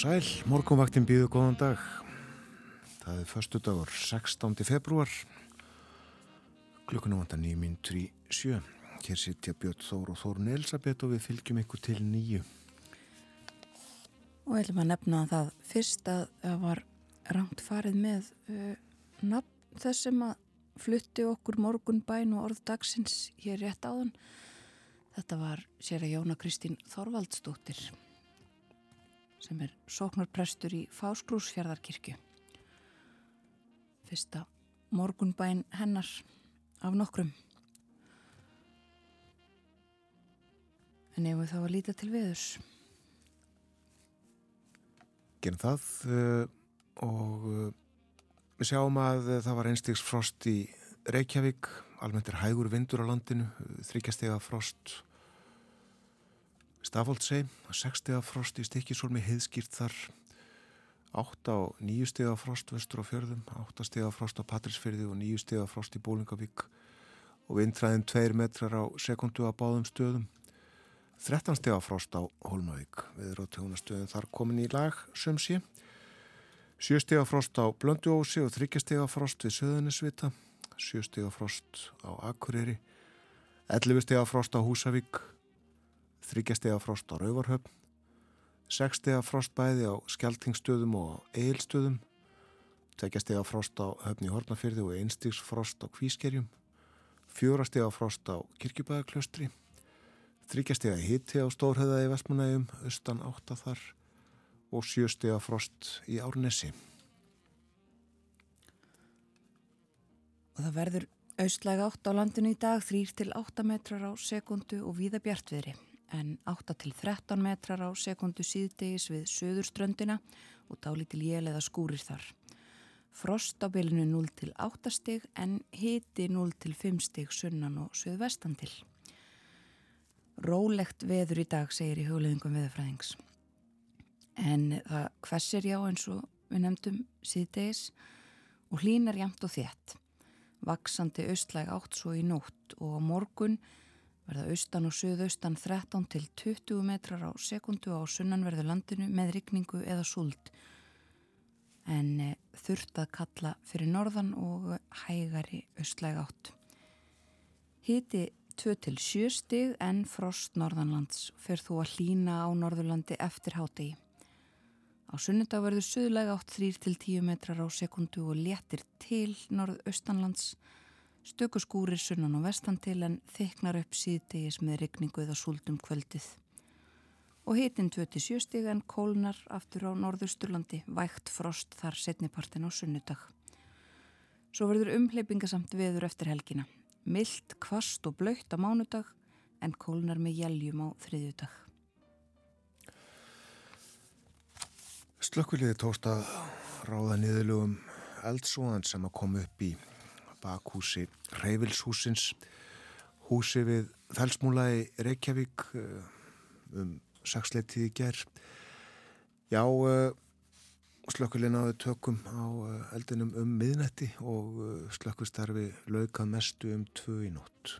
sæl, morgunvaktin býðu góðan dag. Það er förstu dagur, 16. februar. Klukkunum vantar nýjum myndur í sjö. Hér sittja Björn Þór og Þórun Elisabeth og við fylgjum ykkur til nýju. Og ætlum að nefna það fyrst að það var rangt farið með uh, nafn þess sem að flutti okkur morgun bæn og orð dagsins hér rétt áðan. Þetta var sér að Jóna Kristín Þorvaldsdóttir sem er sóknarprestur í Fásgrúsfjörðarkirkju. Fyrsta morgunbæn hennar af nokkrum. En ef við þá að líta til viðus. Gerum það uh, og uh, við sjáum að uh, það var einstegs frost í Reykjavík, almennt er hægur vindur á landinu, þryggjastega frost Stafóldsei, 6 steg af frost í stikkisólmi, heiðskýrt þar. 8 á 9 steg af frost vestur á fjörðum, 8 steg af frost á Patrísfyrði og 9 steg af frost í Bólingavík og vindræðin 2 metrar á sekundu á báðum stöðum. 13 steg af frost á Holmavík við erum á tjónastöðum þar komin í lag sömsi 7 steg af frost á Blönduósi og 3 steg af frost við Söðunisvita 7 steg af frost á Akureyri. 11 steg af frost á Húsavík þryggjastega frost á Rauvarhöfn, sexstega frost bæði á Skeltingstöðum og Eilstöðum, tveggjastega frost á Höfni Hortnafyrði og einstigs frost á Kvískerjum, fjórastega frost á Kirkjubæðaklöstri, þryggjastega hitti á Stórhauða í Vestmanægum, austan átta þar og sjöstega frost í Árnesi. Og það verður austlæg átt á landinu í dag, 3-8 metrar á sekundu og víða bjartviðri en 8 til 13 metrar á sekundu síðdegis við söðurströndina og dálítil jél eða skúrir þar. Frost á bylinu 0 til 8 stig en hiti 0 til 5 stig sunnan og söðvestan til. Rólegt veður í dag segir í hugleðingum veðurfræðings. En það hversir já eins og við nefndum síðdegis og hlínar jæmt og þétt. Vaksandi austlæg átt svo í nótt og á morgun verða austan og suðaustan 13 til 20 metrar á sekundu á sunnanverðu landinu með rikningu eða súld en eh, þurft að kalla fyrir norðan og hægari austlæg átt. Hiti 2 til 7 stig en frost norðanlands fyrir þú að hlína á norðurlandi eftir hátegi. Á sunnudag verður suðlæg átt 3 til 10 metrar á sekundu og léttir til norðaustanlands Stökuskúrir sunnan og vestan til en þyknar upp síðdegis með regningu eða súldum kvöldið. Og hitinn 27 stig en kólnar aftur á norðusturlandi, vægt frost þar setnipartin á sunnudag. Svo verður umhleypingasamt veður eftir helgina. Milt, kvast og blöytt á mánudag en kólnar með jæljum á þriðjudag. Slökkviliði tóst að ráða niðurlugum eldsóðan sem að koma upp í bakhúsi Reyvilshúsins húsi við Þelsmúla í Reykjavík eh, um saksleitið í ger já eh, slökkulinn áður tökum á eh, eldinum um miðnetti og slökkustarfi laukað mestu um tvö í nótt.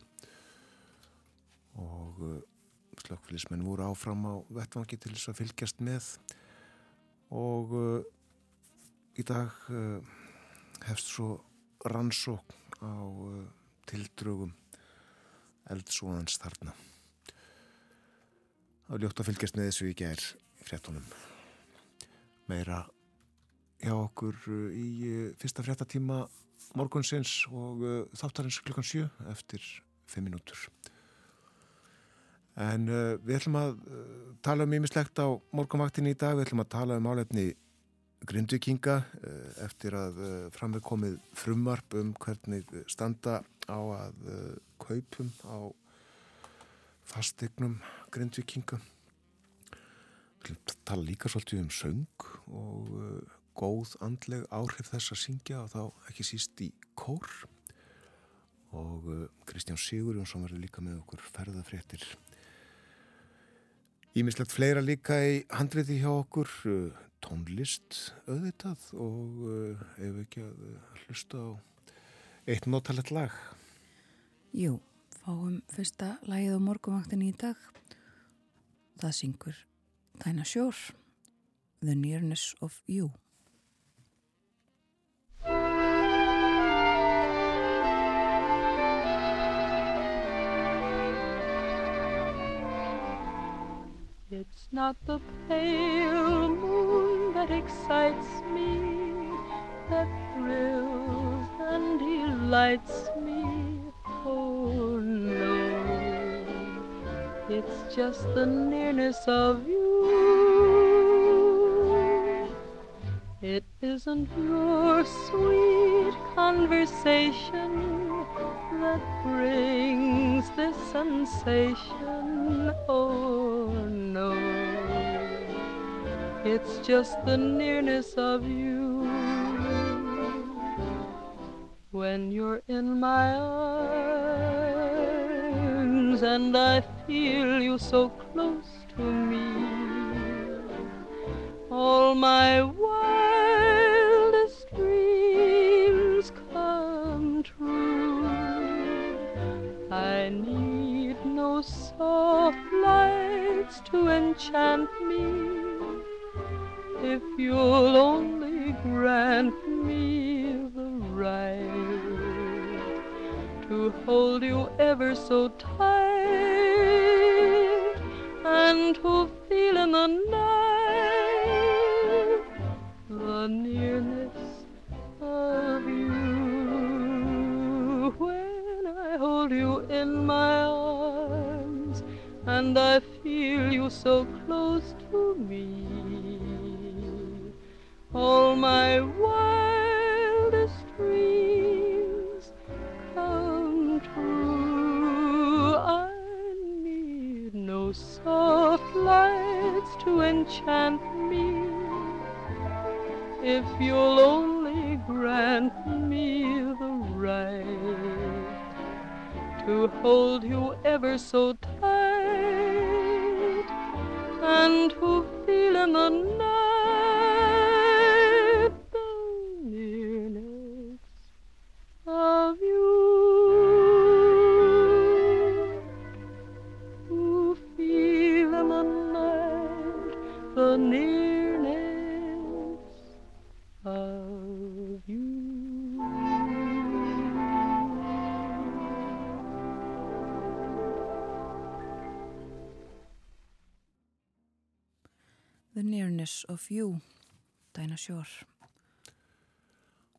Og slökkfélismenn voru áfram á vettvangi til þess að fylgjast með. Og í dag hefst svo rannsókn á uh, tildrögum eldsóðans þarna. Það var ljótt að fylgjast með þessu í ger í fréttonum. Meira hjá okkur uh, í uh, fyrsta fréttatíma morgunsins og þáttarins klukkan 7 eftir 5 minútur. En við ætlum að tala um ímislegt á morgunvaktin í dag. Við ætlum að tala um álefni Grindvikinga eh, eftir að eh, framveg komið frumvarp um hvernig standa á að eh, kaupum á fastegnum Grindvikinga. Tala líka svolítið um söng og góð andleg áhrif þess að syngja og þá ekki síst í kór og Kristján Sigur Jónsson verður líka með okkur ferðafréttir Ímislegt fleira líka í handriði hjá okkur, uh, tónlist auðvitað og uh, ef ekki að uh, hlusta á eitt notalett lag. Jú, fáum fyrsta lagið á morgumvaktin í dag. Það syngur Tæna Sjór, The Nearness of You. It's not the pale moon that excites me, that thrills and delights me. Oh no, it's just the nearness of you. It isn't your sweet conversation that brings this sensation. Oh no, it's just the nearness of you. When you're in my arms and I feel you so close to me, all my wildest dreams come true. I need no soft lights to enchant me. If you'll only grant me the right to hold you ever so tight and to feel in the night the nearness of you. When I hold you in my arms and I feel you so close All my wildest dreams come true. I need no soft lights to enchant me. If you'll only grant me the right to hold you ever so tight and to feel in the of You, Dæna Sjór.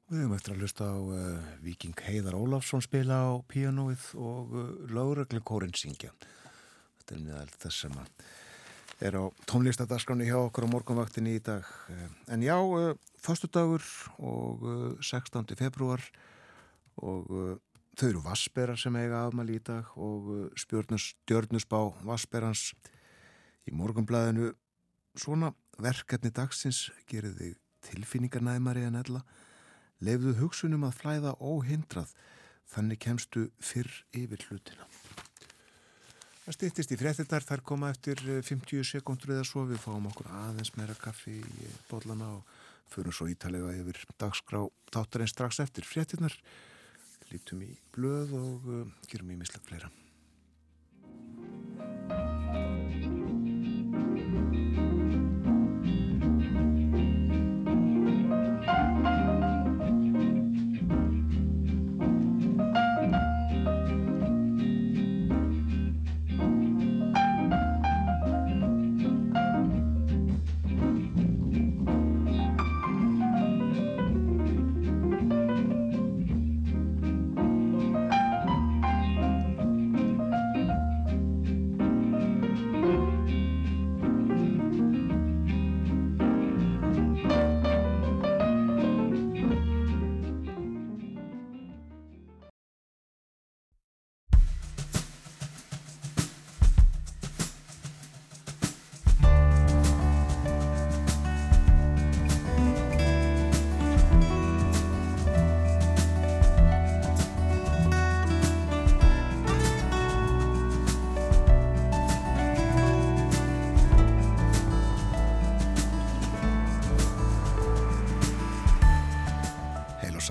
Við höfum eftir að hlusta á uh, Viking Heiðar Ólafsson spila á píanóið og uh, lögreglukórin syngja. Þetta er meðal þess sem að er á tónlistadaskráni hjá okkur á morgunvaktinni í dag. Uh, en já, uh, föstudagur og uh, 16. februar og þau eru Vassbera sem eiga afmæli í dag og spjörnus, stjörnusbá Vassberans í morgunblæðinu. Svona verkefni dagsins gerir þig tilfinningarnæmari en ella Leifðu hugsunum að flæða óhindrað, þannig kemstu fyrr yfir hlutina. Það stýttist í fréttitar, þar koma eftir 50 sekundur eða svo, við fáum okkur aðeins meira kaffi í bollana og förum svo ítalega yfir dagskrá þáttarinn strax eftir fréttinar, lítum í blöð og uh, gerum í mislega fleira.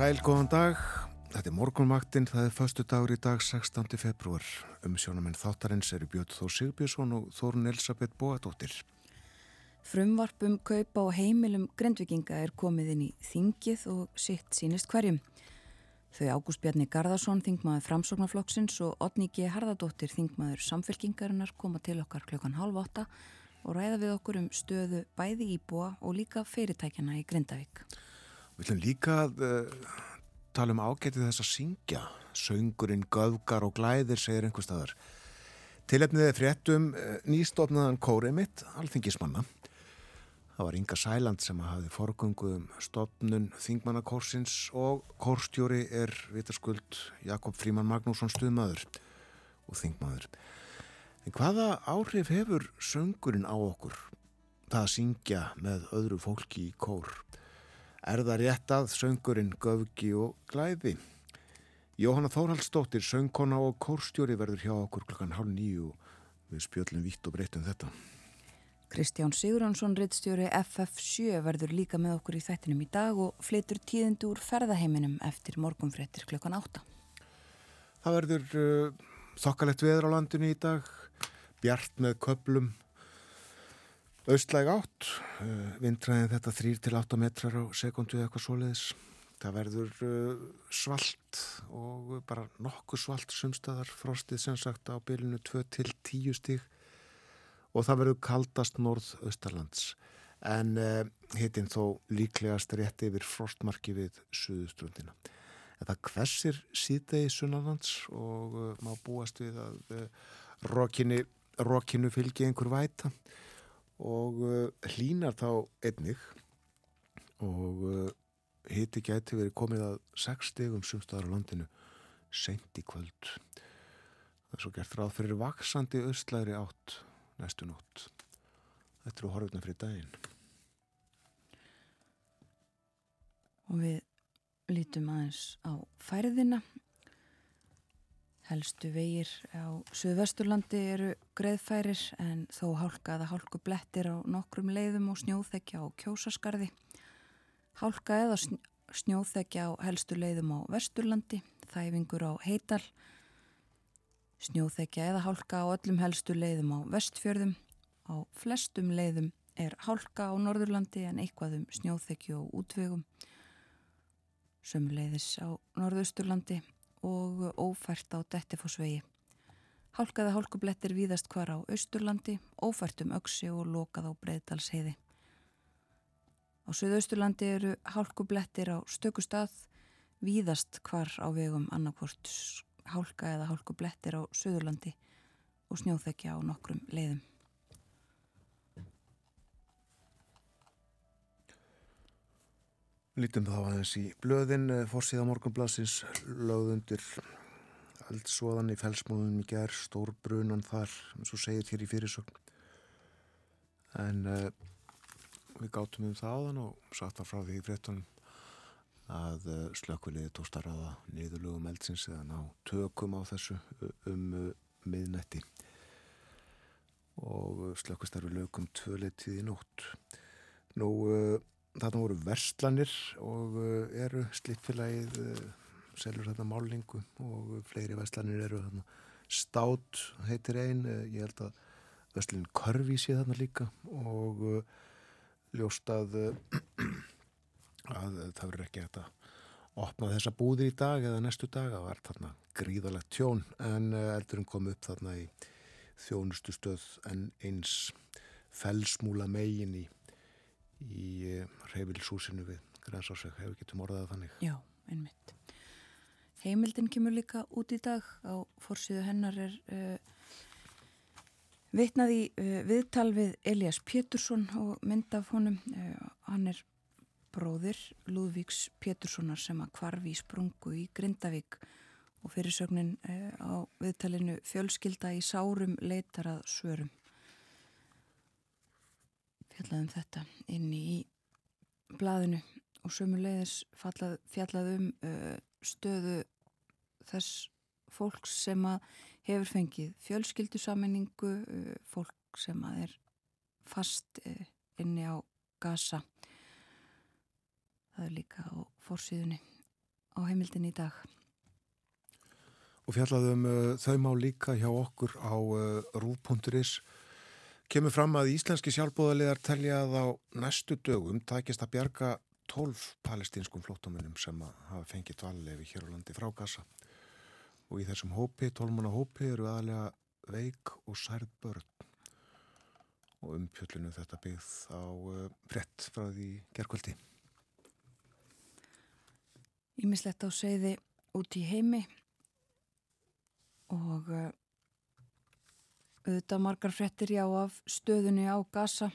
Sæl, góðan dag. Þetta er morgunvaktinn, það er förstu dagur í dag 16. februar. Umsjónamenn þáttarins eru Björn Þó Sigbjörnsson og Þórun Elisabeth Bóadóttir. Frumvarpum kaupa og heimilum grindvikinga er komið inn í þingið og sitt sínist hverjum. Þau Ágúst Bjarni Garðarsson, þingmaður framsóknarflokksins og Otni G. Harðardóttir, þingmaður samfélkingarinnar koma til okkar klukkan halv åtta og ræða við okkur um stöðu bæði íbúa og líka fyrirtækjana í Grindavík. Við ætlum líka að uh, tala um ágætið þess að syngja. Söngurinn, göfgar og glæðir, segir einhver staðar. Tilefniðið fréttum uh, nýstofnaðan kórið mitt, alþingismanna. Það var Inga Sæland sem hafði forgöngu um stopnun Þingmannakórsins og kórstjóri er vitaskuld Jakob Fríman Magnússon stuðmaður og þingmaður. En hvaða áhrif hefur söngurinn á okkur? Það að syngja með öðru fólki í kór. Er það rétt að söngurinn göfgi og glæði? Jóhanna Þórhaldsdóttir, söngkona og kórstjóri verður hjá okkur klukkan hálf nýju og við spjöllum vitt og breytum þetta. Kristján Sigurjónsson, rittstjóri FF7 verður líka með okkur í þættinum í dag og flytur tíðindu úr ferðaheiminum eftir morgunfrettir klukkan 8. Það verður uh, þokkalett veður á landinu í dag, bjart með köplum, austlæg átt, uh, vindræðin þetta 3-8 metrar á sekundu eða eitthvað svoleiðis. Það verður uh, svalt og bara nokkuð svalt sumstaðar frostið sem sagt á bylunu 2-10 stíg og það verður kaldast norð-austarlands en uh, hittin þó líklegast rétt yfir frostmarki við suðuströndina. En það hversir síðdegi sunnarlands og má búast við að rokinu fylgi einhver væta og hlínar þá einnig og hitti gæti verið komið að 6 stegum sumstaðar á landinu sent í kvöld. Það er svo gert ráð fyrir vaksandi austlæri átt næstu nótt. Þetta eru horfuna fyrir daginn. Og við lítum aðeins á færðina. Helstu vegir á Suðvesturlandi eru greiðfærir en þó hálkaða hálku blettir á nokkrum leiðum og snjóþekja á kjósaskarði. Hálka eða snjóþekja á helstu leiðum á Vesturlandi, þæfingur á Heital, Snjóþekja eða hálka á öllum helstu leiðum á vestfjörðum. Á flestum leiðum er hálka á Norðurlandi en eitthvað um snjóþekju og útvegum. Sömuleiðis á Norðausturlandi og ófært á Dettifossvegi. Hálkaða hálkublettir víðast hvar á Austurlandi, ófært um Öksi og lokað á Breiðdalsheiði. Á Suðausturlandi eru hálkublettir á stökustad, víðast hvar á vegum annarkvort hálka eða hálku blettir á Suðurlandi og snjóþekja á nokkrum leiðum. Lítum þá aðeins í blöðin, eh, fórsíða morgunblassins, lögðundir eldsvoðan í felsmólunum í gerð, stór brunan þar, eins og segir hér í fyrirsögn. En uh, við gátum um það áðan og satt að frá því í frettunum að eh, slökkviliði tókst að ráða niðurlugum eldsins eða ná tökum á þessu um miðnetti og slökkvistarfi lögum tvöleitið í nótt. Nú þarna voru verslanir og eru slippfélagið selur þarna málingu og fleiri verslanir eru þarna. Stát heitir einn, ég held að verslinn Körfi sé þarna líka og ljóst að að það verður ekki hægt að opna þessa búðir í dag eða næstu dag það var þarna gríðalegt tjón en eh, eldurum kom upp þarna í þjónustu stöð en eins felsmúla megin í, í reyfilsúsinu við Grænsásveg, hefur getum orðað þannig. Já, einmitt. Heimildin kemur líka út í dag. Á fórsíðu hennar er uh, vitnaði uh, viðtal við Elias Pétursson og mynd af honum. Uh, hann er bróðir Lúðvíks Péturssonar sem að kvarfi í sprungu í Grindavík. Og fyrirsögnin eh, á viðtalinu fjölskylda í sárum leitar að svörum. Fjallaðum þetta inn í blaðinu og sömulegis fjallað um uh, stöðu þess fólks sem að hefur fengið fjölskyldusaminningu, uh, fólk sem að er fast uh, inni á gasa það er líka á fórsíðunni á heimildin í dag. Og fjallaðum uh, þau má líka hjá okkur á uh, rúf.is kemur fram að íslenski sjálfbóðaliðar telja að á næstu dögum takist að bjarga 12 palestinskum flóttamunum sem hafa fengið dvallefi hér á landi frá Gaza. Og í þessum hópi, 12 manna hópi, eru aðalega veik og særð börn. Og umpjöllinu þetta byggð á brett frá því gerkvöldi. Ímislegt á segði út í heimi og uh, auðvitað margar frettir já af stöðunni á Gaza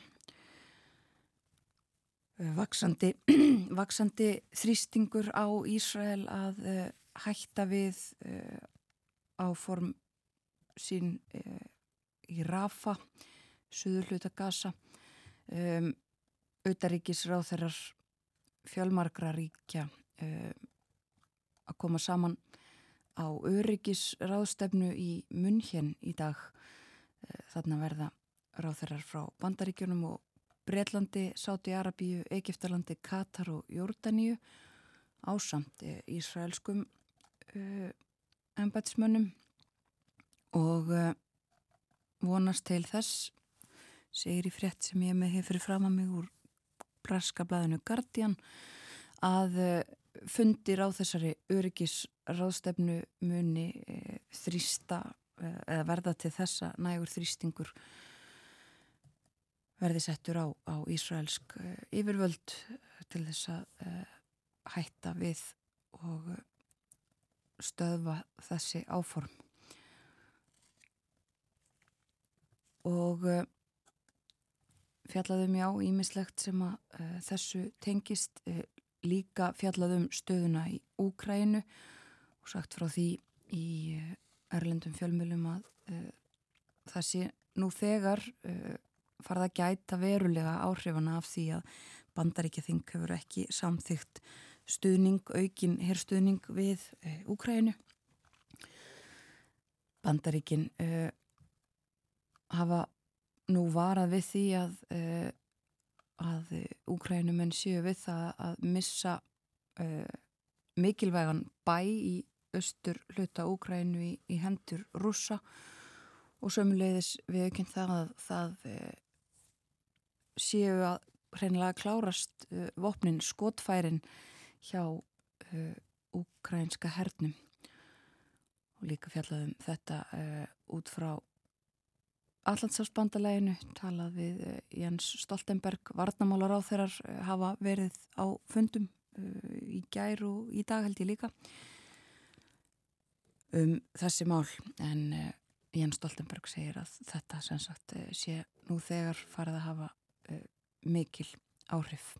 uh, vaksandi, vaksandi þrýstingur á Ísrael að uh, hætta við áform sín í Rafa suður hluta Gaza um, auðaríkisráð þeirrar fjölmargra ríkja að koma saman á öryggisráðstefnu í Munhjen í dag. Eh, þarna verða ráþeirar frá Bandaríkjunum og Breitlandi, Sáti-Arabíu, Egiptalandi, Katar og Jórdaníu ásamt eh, ísraelskum uh, embætsmönnum og uh, vonast til þess segir í frétt sem ég með hefur fram að mig úr braska blæðinu Guardian að uh, fundir á þessari öryggisráðstefnu muni þrýsta eða verða til þessa nægur þrýstingur verði settur á, á Ísraelsk e, yfirvöld til þess að e, hætta við og stöðva þessi áform. Og fjallaðum já ímislegt sem að e, þessu tengist líka fjallað um stöðuna í Úkrænu og sagt frá því í eh, erlendum fjölmjölum að uh, það sé nú þegar uh, farða að gæta verulega áhrifana af því að bandaríkja þing hefur ekki samþygt stuðning, aukin herrstuðning við uh, Úkrænu. Bandaríkin hafa nú varað við því að að Úkrænumenn séu við það að missa mikilvægan bæ í austur hluta Úkrænu í, í hendur rúsa og sömulegðis við aukinn það að það uh, séu að hreinlega klárast uh, vopnin skotfærin hjá Úkrænska hernum. Og líka fjallaðum þetta út frá Allandsafsbandaleginu talað við eh, Jens Stoltenberg varnamálar á þeirrar eh, hafa verið á fundum í gær og í dag held ég líka um þessi mál. En uh, Jens Stoltenberg segir að þetta sem sagt uh, sé nú þegar farið að hafa mikil áhrif.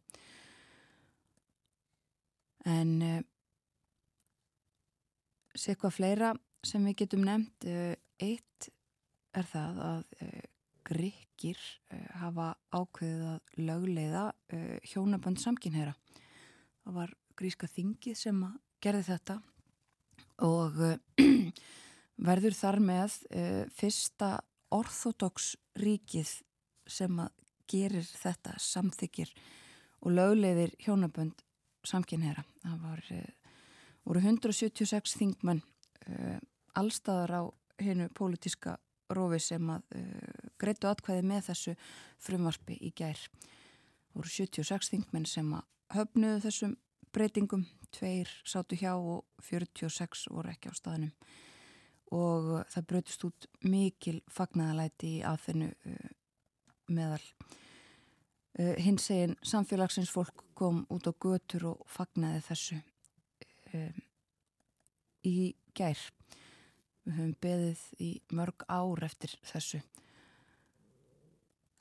En sé hvað fleira sem við getum nefnt eitt er það að uh, gríkir uh, hafa ákveðið að lögleiða uh, hjónabönd samkynheyra. Það var gríska þingið sem gerði þetta og verður þar með fyrsta orthodox ríkið sem að gerir þetta samþykir og lögleiðir hjónabönd samkynheyra. Það var, voru 176 þingmenn allstaðar á hennu pólitíska rófi sem að greitu atkvæði með þessu frumvarpi í gær. Það voru 76 þingmenn sem að höfnuðu þessum breytingum, tveir sátu hjá og 46 voru ekki á staðnum og uh, það breytist út mikil fagnæðalæti í aðfennu uh, meðal. Uh, hins eginn samfélagsins fólk kom út á götur og fagnæði þessu um, í gær. Við höfum beðið í mörg ár eftir þessu.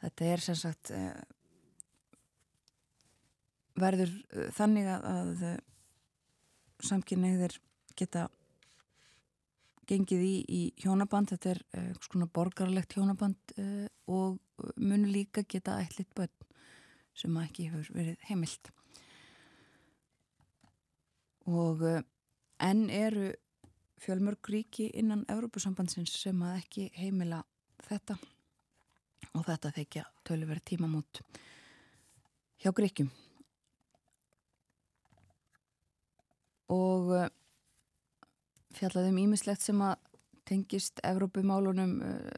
Þetta er sem sagt uh, verður uh, þannig að, að samkynniðir geta gengið í, í hjónaband, þetta er svona borgarlegt hjónaband og munu líka geta ætlit börn sem ekki hefur verið heimilt. Og enn eru fjölmörg ríki innan Európusambandsins sem að ekki heimila þetta og þetta þekja tölverið tímamót hjá Gríkjum og uh, fjallaðum ímislegt sem að tengist Evrópumálunum uh,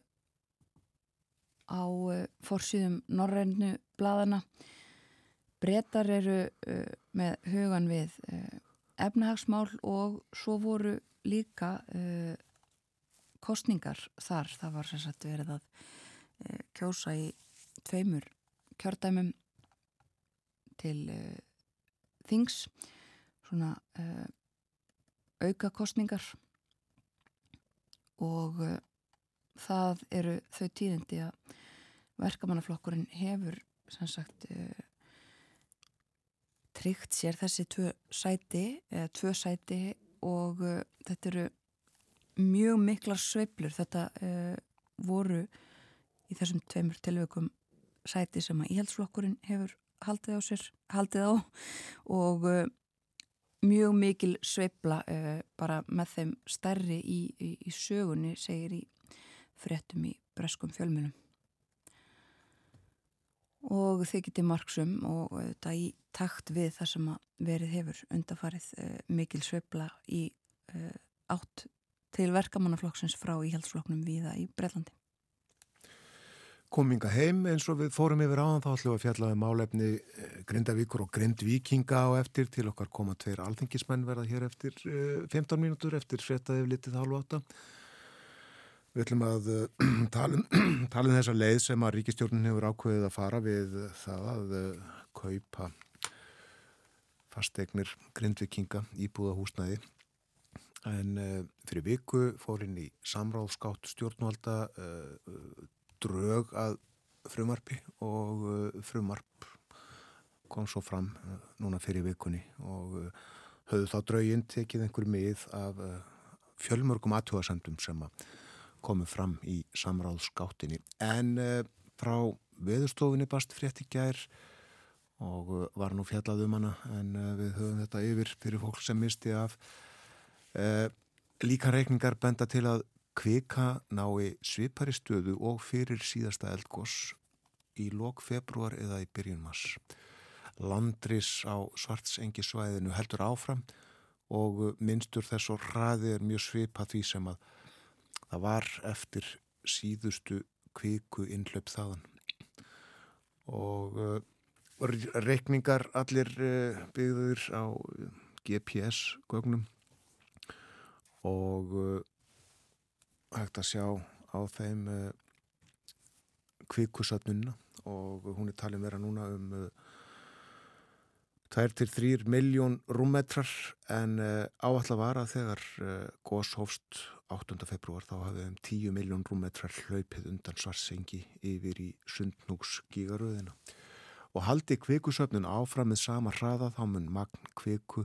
á uh, forsýðum norrænu bladana. Bretar eru með hugan við efnahagsmál og svo voru líka kostningar þar. Það var sem sagt verið að kjósa í tveimur kjördæmum til þings, svona auka kostningar og það eru þau tíðindi að verkamannaflokkurinn hefur sem sagt uh, tryggt sér þessi tvö sæti, eða tvö sæti og uh, þetta eru mjög miklar sveiblur þetta uh, voru í þessum tveimur tilveikum sæti sem að íhaldsflokkurinn hefur haldið á sér, haldið á og mjög mikil sveibla bara með þeim stærri í, í, í sögunni segir í fréttum í breskum fjölmunum. Og þeir geti marksum og þetta í takt við það sem verið hefur undafarið uh, mikil sveibla í uh, átt til verkamannaflokksins frá íhaldsflokknum viða í Brellandi. Kominga heim eins og við fórum yfir áðan þá ætlum við að fjalla um álefni eh, Grindavíkur og Grindvíkinga á eftir til okkar koma tveir alþengismenn verða hér eftir 15 mínútur eftir svetaðið litið hálfu átta. Við ætlum að tala um, tala um þessa leið sem að ríkistjórnin hefur ákveðið að fara við það að kaupa fastegnir grindvikinga íbúða húsnæði. En fyrir viku fór inn í samráðskátt stjórnvalda drög að frumarpi og frumarp kom svo fram núna fyrir vikunni og höfðu þá drauginn tekið einhver mið af fjölmörgum aðtjóðasendum sem að komið fram í samráðskáttinni. En uh, frá veðurstofinni bast frétt í gær og uh, var nú fjallað um hana en uh, við höfum þetta yfir fyrir fólk sem misti af. Líka reikningar benda til að kvika nái svipari stöðu og fyrir síðasta eldgós í lok februar eða í byrjun mass. Landris á svartsengisvæðinu heldur áfram og minnstur þess og hraði er mjög svipa því sem að það var eftir síðustu kviku innlöp þaðan og uh, reikningar allir uh, byggður á GPS gögnum og uh, hægt að sjá á þeim uh, kvikusatnunna og hún er talin vera núna um uh, 2-3 miljón rúmmetrar en uh, áallar var að þegar gós hófst 8. februar þá hafði um 10 miljón rúmetrar hlaupið undan svarsengi yfir í sundnúks gígaröðina. Og haldi kvikusöfnun áfram með sama hraða þá mun magn kviku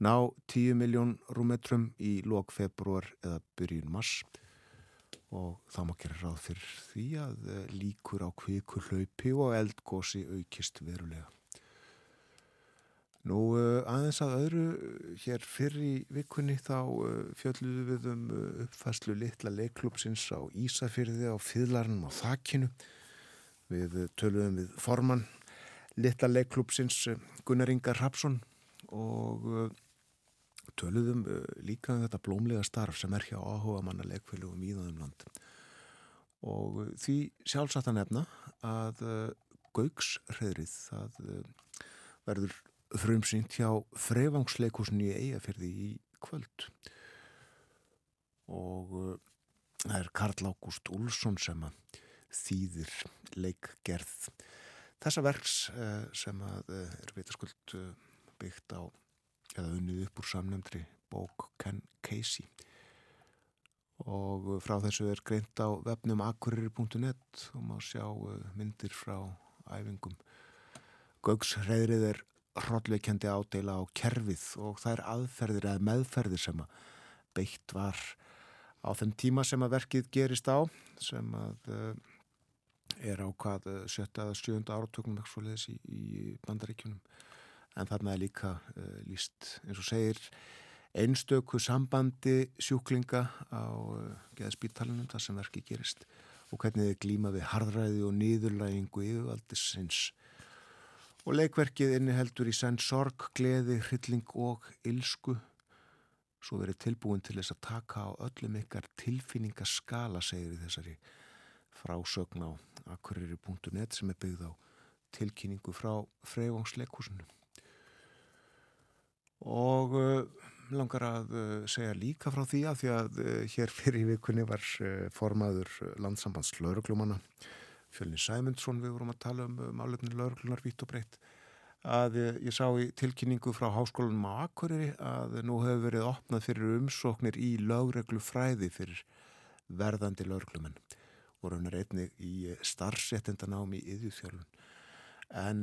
ná 10 miljón rúmetrum í lok februar eða byrjun mars og þá má gera ráð fyrir því að eh, líkur á kviku hlaupi og eldgósi aukist verulega. Nú eh, aðeins að öðru hér fyrr í vikunni þá eh, fjölluðu við um eh, uppfæslu litla leikklúpsins á Ísafyrði á Fýðlarnum á Þakkinu. Við töluðum við formann litla leikklúpsins Gunnar Ingar Rapsson og töluðum líka um þetta blómlega starf sem er hjá áhuga manna leikfélugum í þaðum land. Og því sjálfsagt að nefna að Gauksreðrið það verður frumsynt hjá Freyvangsleikusni í Eyjafjörði í kvöld og það er Karl Ágúst Úlsson sem að þýðir leikgerð þessa verks sem að er vitaskuld byggt á eða unnið upp úr samnefndri bók Ken Casey. Og frá þessu er greint á vefnum akkurir.net og má sjá myndir frá æfingum. Gauksreðrið er hróllveikjandi ádela á kerfið og það er aðferðir eða meðferðir sem að beitt var á þeim tíma sem að verkið gerist á sem að uh, er á hvað sjötta eða sjönda áratöknum í, í bandaríkjunum en þarna er líka uh, líst eins og segir einstöku sambandi sjúklinga á geðspítalunum þar sem verkið gerist og hvernig þið glíma við hardræði og nýðurlægingu yfirvaldisins Og leikverkið inniheldur í senn sorg, gleði, hrylling og ilsku. Svo verið tilbúin til þess að taka á öllum ykkar tilfinningaskala, segir þessari frásögn á akkuriri.net sem er byggð á tilkynningu frá Freyvangsleikúsinu. Og uh, langar að uh, segja líka frá því að því að uh, hér fyrir vikunni var formaður landsambands lauruglumanna Fjölni Sæmundsson við vorum að tala um málefni lauruglunar vitt og breytt að ég sá í tilkynningu frá háskólanum á Akureyri að nú hefur verið opnað fyrir umsóknir í lögreglu fræði fyrir verðandi lögreglumenn og raunar einni í starfséttendanámi í yðjúþjálun. En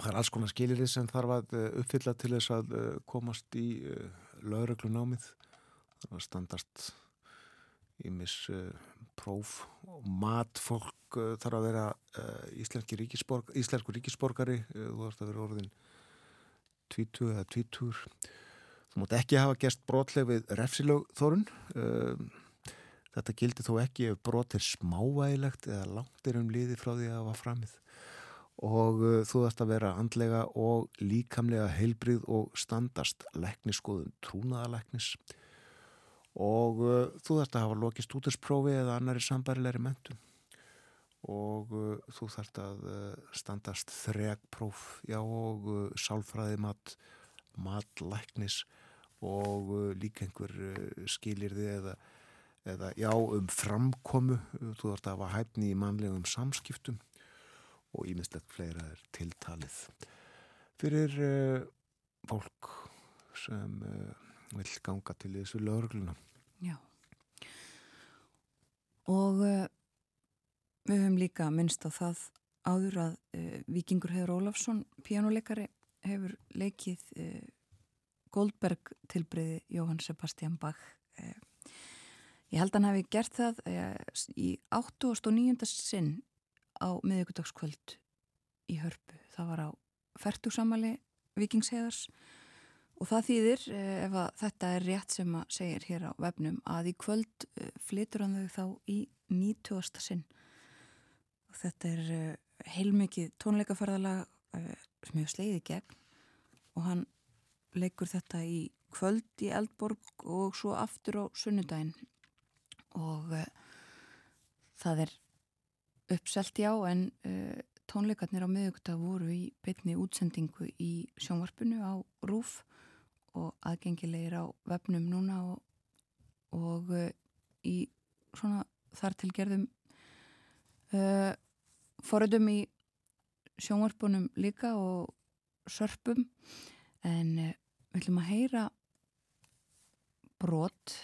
það er alls konar skilir sem þarf að uh, uppfylla til þess að uh, komast í lögreglunámið. Það var standart í mis próf og matfólk þarf að vera íslensku ríkisborg, ríkisborgari, þú þarfst að vera orðin 20 eða 20. Þú mátt ekki hafa gæst brotleg við refsilög þorun. Þetta gildi þó ekki ef brot er smávægilegt eða langt er um liði frá því að það var framið og uh, þú þarfst að vera andlega og líkamlega heilbrið og standast lekniskoðun trúnaðaleknis og uh, þú þarfst að hafa lokið stúdursprófi eða annari sambarilegri mentun og uh, þú þarfst að standast þregpróf já og sálfræði mat matlæknis og líka einhver skilirði eða eða já um framkomu. Þú þarfst að hafa hæfni í mannlegum samskiptum og ímiðslegt fleira er tiltalið fyrir uh, fólk sem uh, vil ganga til þessu lögurgluna Já og uh, við höfum líka minnst á það áður að Vikingur Hefur Ólafsson pianoleikari hefur leikið Goldberg tilbreyði Jóhann Sebastian Bach Ég held að hann hefði gert það eh, í 8.9. sinn á miðugudagskvöld í hörpu. Það var á færtugsamali vikingshegðars og það þýðir, eh, ef þetta er rétt sem að segja hér á vefnum, að í kvöld eh, flytur hann þau þá í 90. sinn. Og þetta er heilmikið tónleikaferðalag sem hefur sleiðið gegn og hann leikur þetta í kvöld í Eldborg og svo aftur á sunnudaginn og uh, það er uppselt já en uh, tónleikarnir á miðugta voru í beitni útsendingu í sjónvarpinu á RÚF og aðgengilegir á vefnum núna og, og uh, í svona þar til gerðum foröðum í sjónvarpunum líka og sörpum. En við ætlum að heyra brot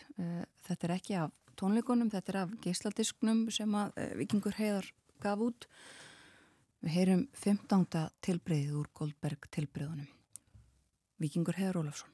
þetta er ekki af tónleikonum, þetta er af geisladisknum sem að uh, Vikingur Heiðar gaf út. Við heyrum 15. tilbreyðið úr Goldberg tilbreyðunum. Vikingur Heiðar Ólafsson.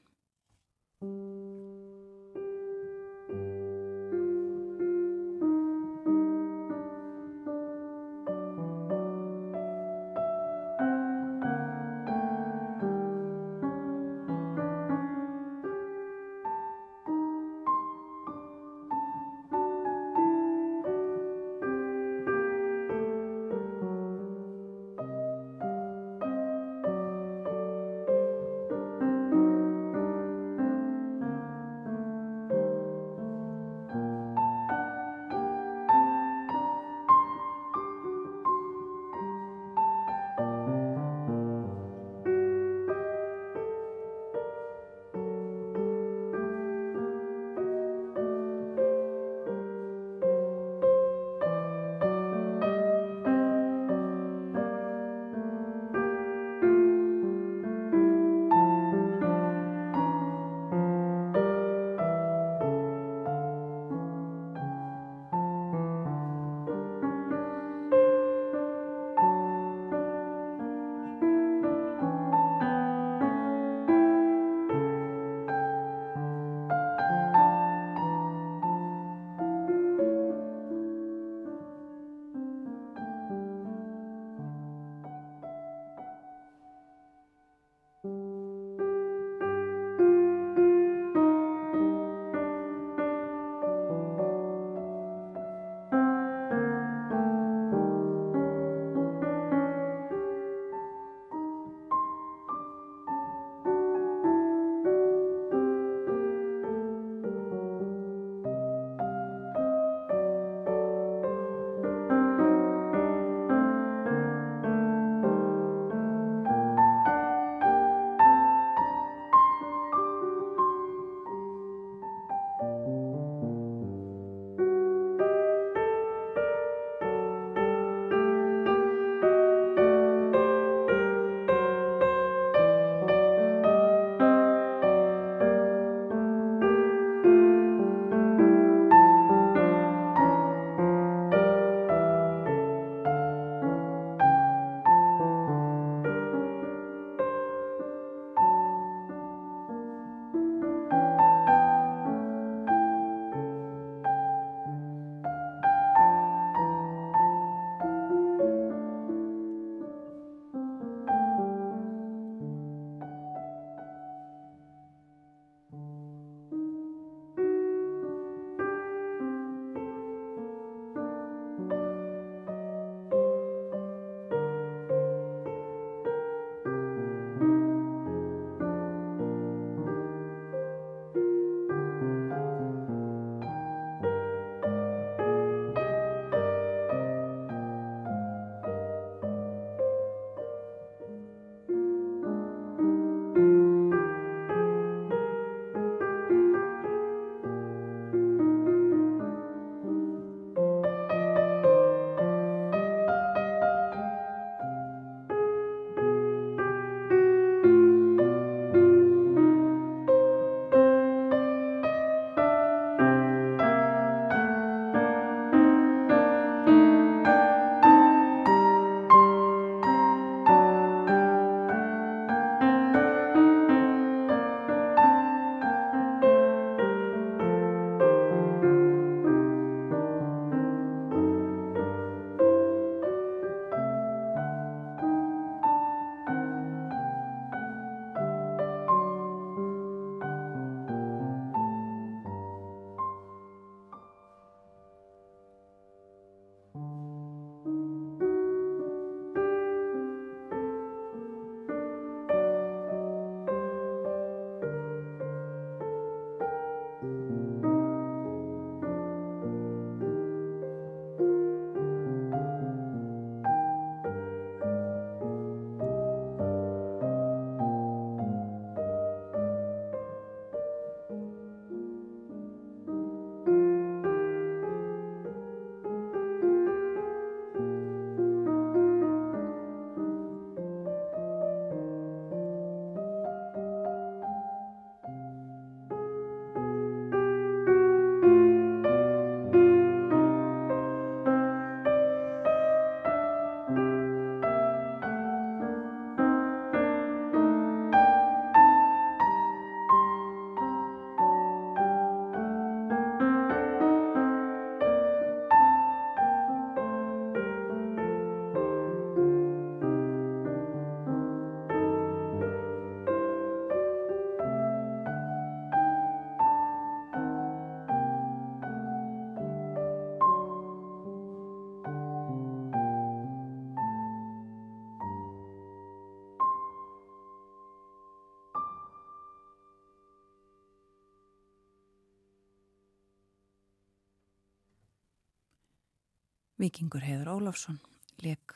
Vikingur Heiður Ólafsson leik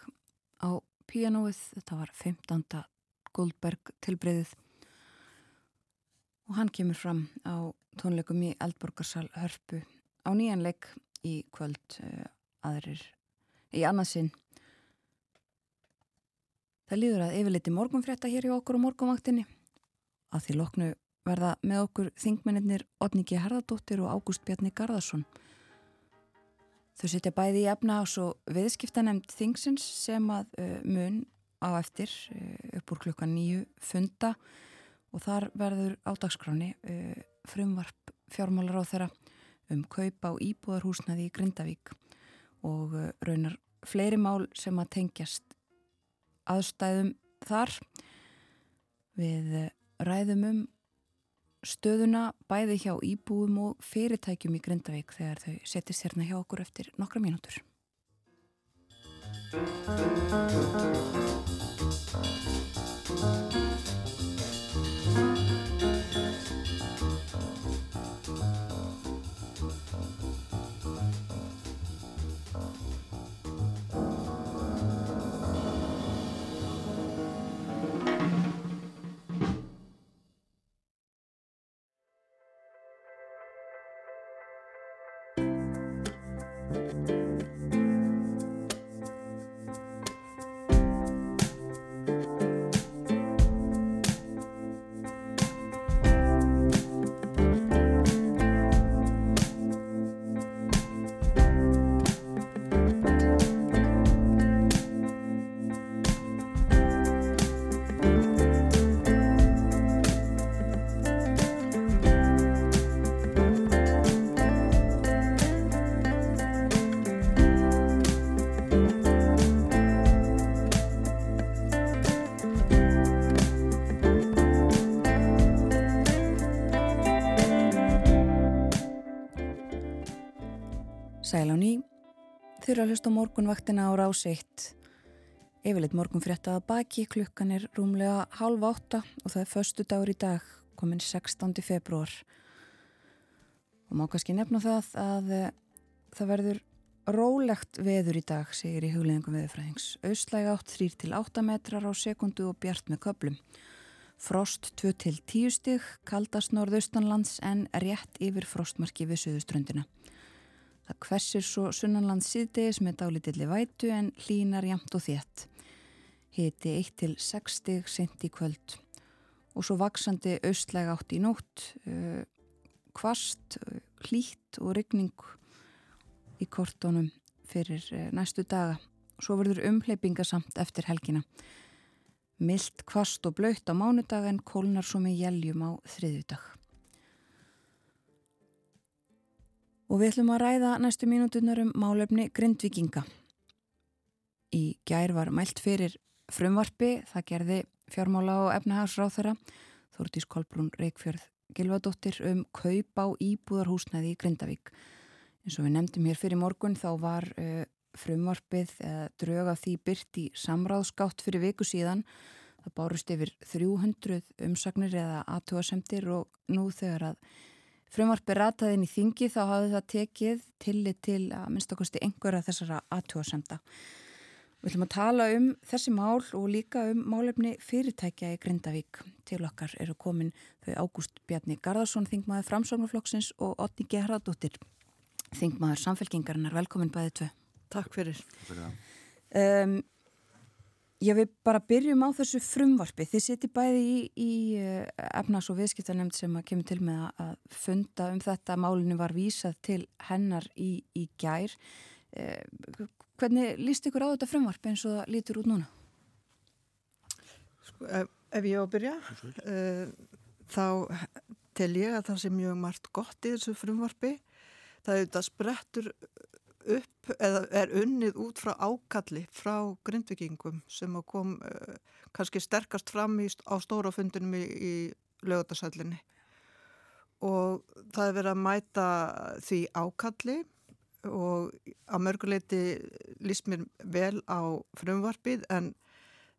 á pianoið, þetta var 15. Goldberg tilbreyðið og hann kemur fram á tónleikum í Eldborgarsal Hörpu á nýjanleik í kvöld uh, aðrir í annarsinn Það líður að yfirleiti morgunfrétta hér í okkur og morgunvaktinni. Að því loknu verða með okkur þingmennir Otniki Herðardóttir og Ágúst Bjarni Garðarsson Þau setja bæði í efnahags og viðskiptanemnd þingsins sem að uh, mun á eftir uh, upp úr klukkan nýju funda og þar verður ádagsgráni uh, frumvarp fjármálar á þeirra um kaupa á íbúðarhúsnaði í Grindavík og raunar fleiri mál sem að tengjast aðstæðum þar. Við ræðum um stöðuna bæði hjá íbúum og fyrirtækjum í Grindavík þegar þau setjast hérna hjá okkur eftir nokkra mínútur. Sæl á ný, þurra að hlusta morgunvaktina á rás 1. Yfirleitt morgun fréttaða baki, klukkan er rúmlega halv átta og það er förstu dagur í dag, komin 16. februar. Og má kannski nefna það að uh, það verður rólegt veður í dag, segir í hugleðingum veðurfræðings. Austlæg átt 3 til 8 metrar á sekundu og bjart með köplum. Frost 2 til 10 stig, kaldast norðaustanlands en rétt yfir frostmarki við söðuströndina. Það hversir svo sunnanland síðdegis með dálítilli vætu en hlínar jamt og þétt. Hiti 1 til 6 stig sent í kvöld og svo vaksandi austlæg átt í nótt, kvast, uh, hlít og regning í kortónum fyrir uh, næstu daga. Svo verður umhleypinga samt eftir helgina. Milt, kvast og blöytt á mánudag en kólnar svo með jæljum á þriðudag. Og við ætlum að ræða næstu mínutunar um málefni grindvikinga. Í gær var mælt fyrir frumvarfi, það gerði fjármála og efnahagsráþara, Þórtís Kolbrún Reykjörð Gilvadóttir um kaup á íbúðarhúsnaði í Grindavík. En svo við nefndum hér fyrir morgun þá var uh, frumvarfið eða dröga því byrt í samráðskátt fyrir viku síðan. Það bárust yfir 300 umsagnir eða aðtúasemtir og nú þegar að frumvarpi rataðin í þingi þá hafði það tekið tillit til að minnst okkursti einhverja þessara aðtjóðsemda. Við ætlum að tala um þessi mál og líka um málefni fyrirtækja í Grindavík. Til okkar eru komin þau Ágúst Bjarni Garðarsson, þingmaður Framsóknarflokksins og Otni Gerhardóttir, þingmaður Samfélkingarinnar. Velkomin bæðið tvö. Takk fyrir. Takk fyrir það. Um, Ég vil bara byrjum á þessu frumvarfi. Þið siti bæði í, í eh, efnas- og viðskiptarnemnd sem að kemur til með að funda um þetta. Málinu var vísað til hennar í, í gær. Eh, hvernig líst ykkur á þetta frumvarfi eins og það lítur út núna? Sko, ef, ef ég á að byrja, uh, þá tel ég að það sé mjög margt gott í þessu frumvarfi. Það er þetta sprettur upp er unnið út frá ákalli frá grindvikingum sem kom uh, kannski sterkast fram í, á stórafundinum í, í lögutarsællinni og það er verið að mæta því ákalli og að mörguleiti líst mér vel á frumvarpið en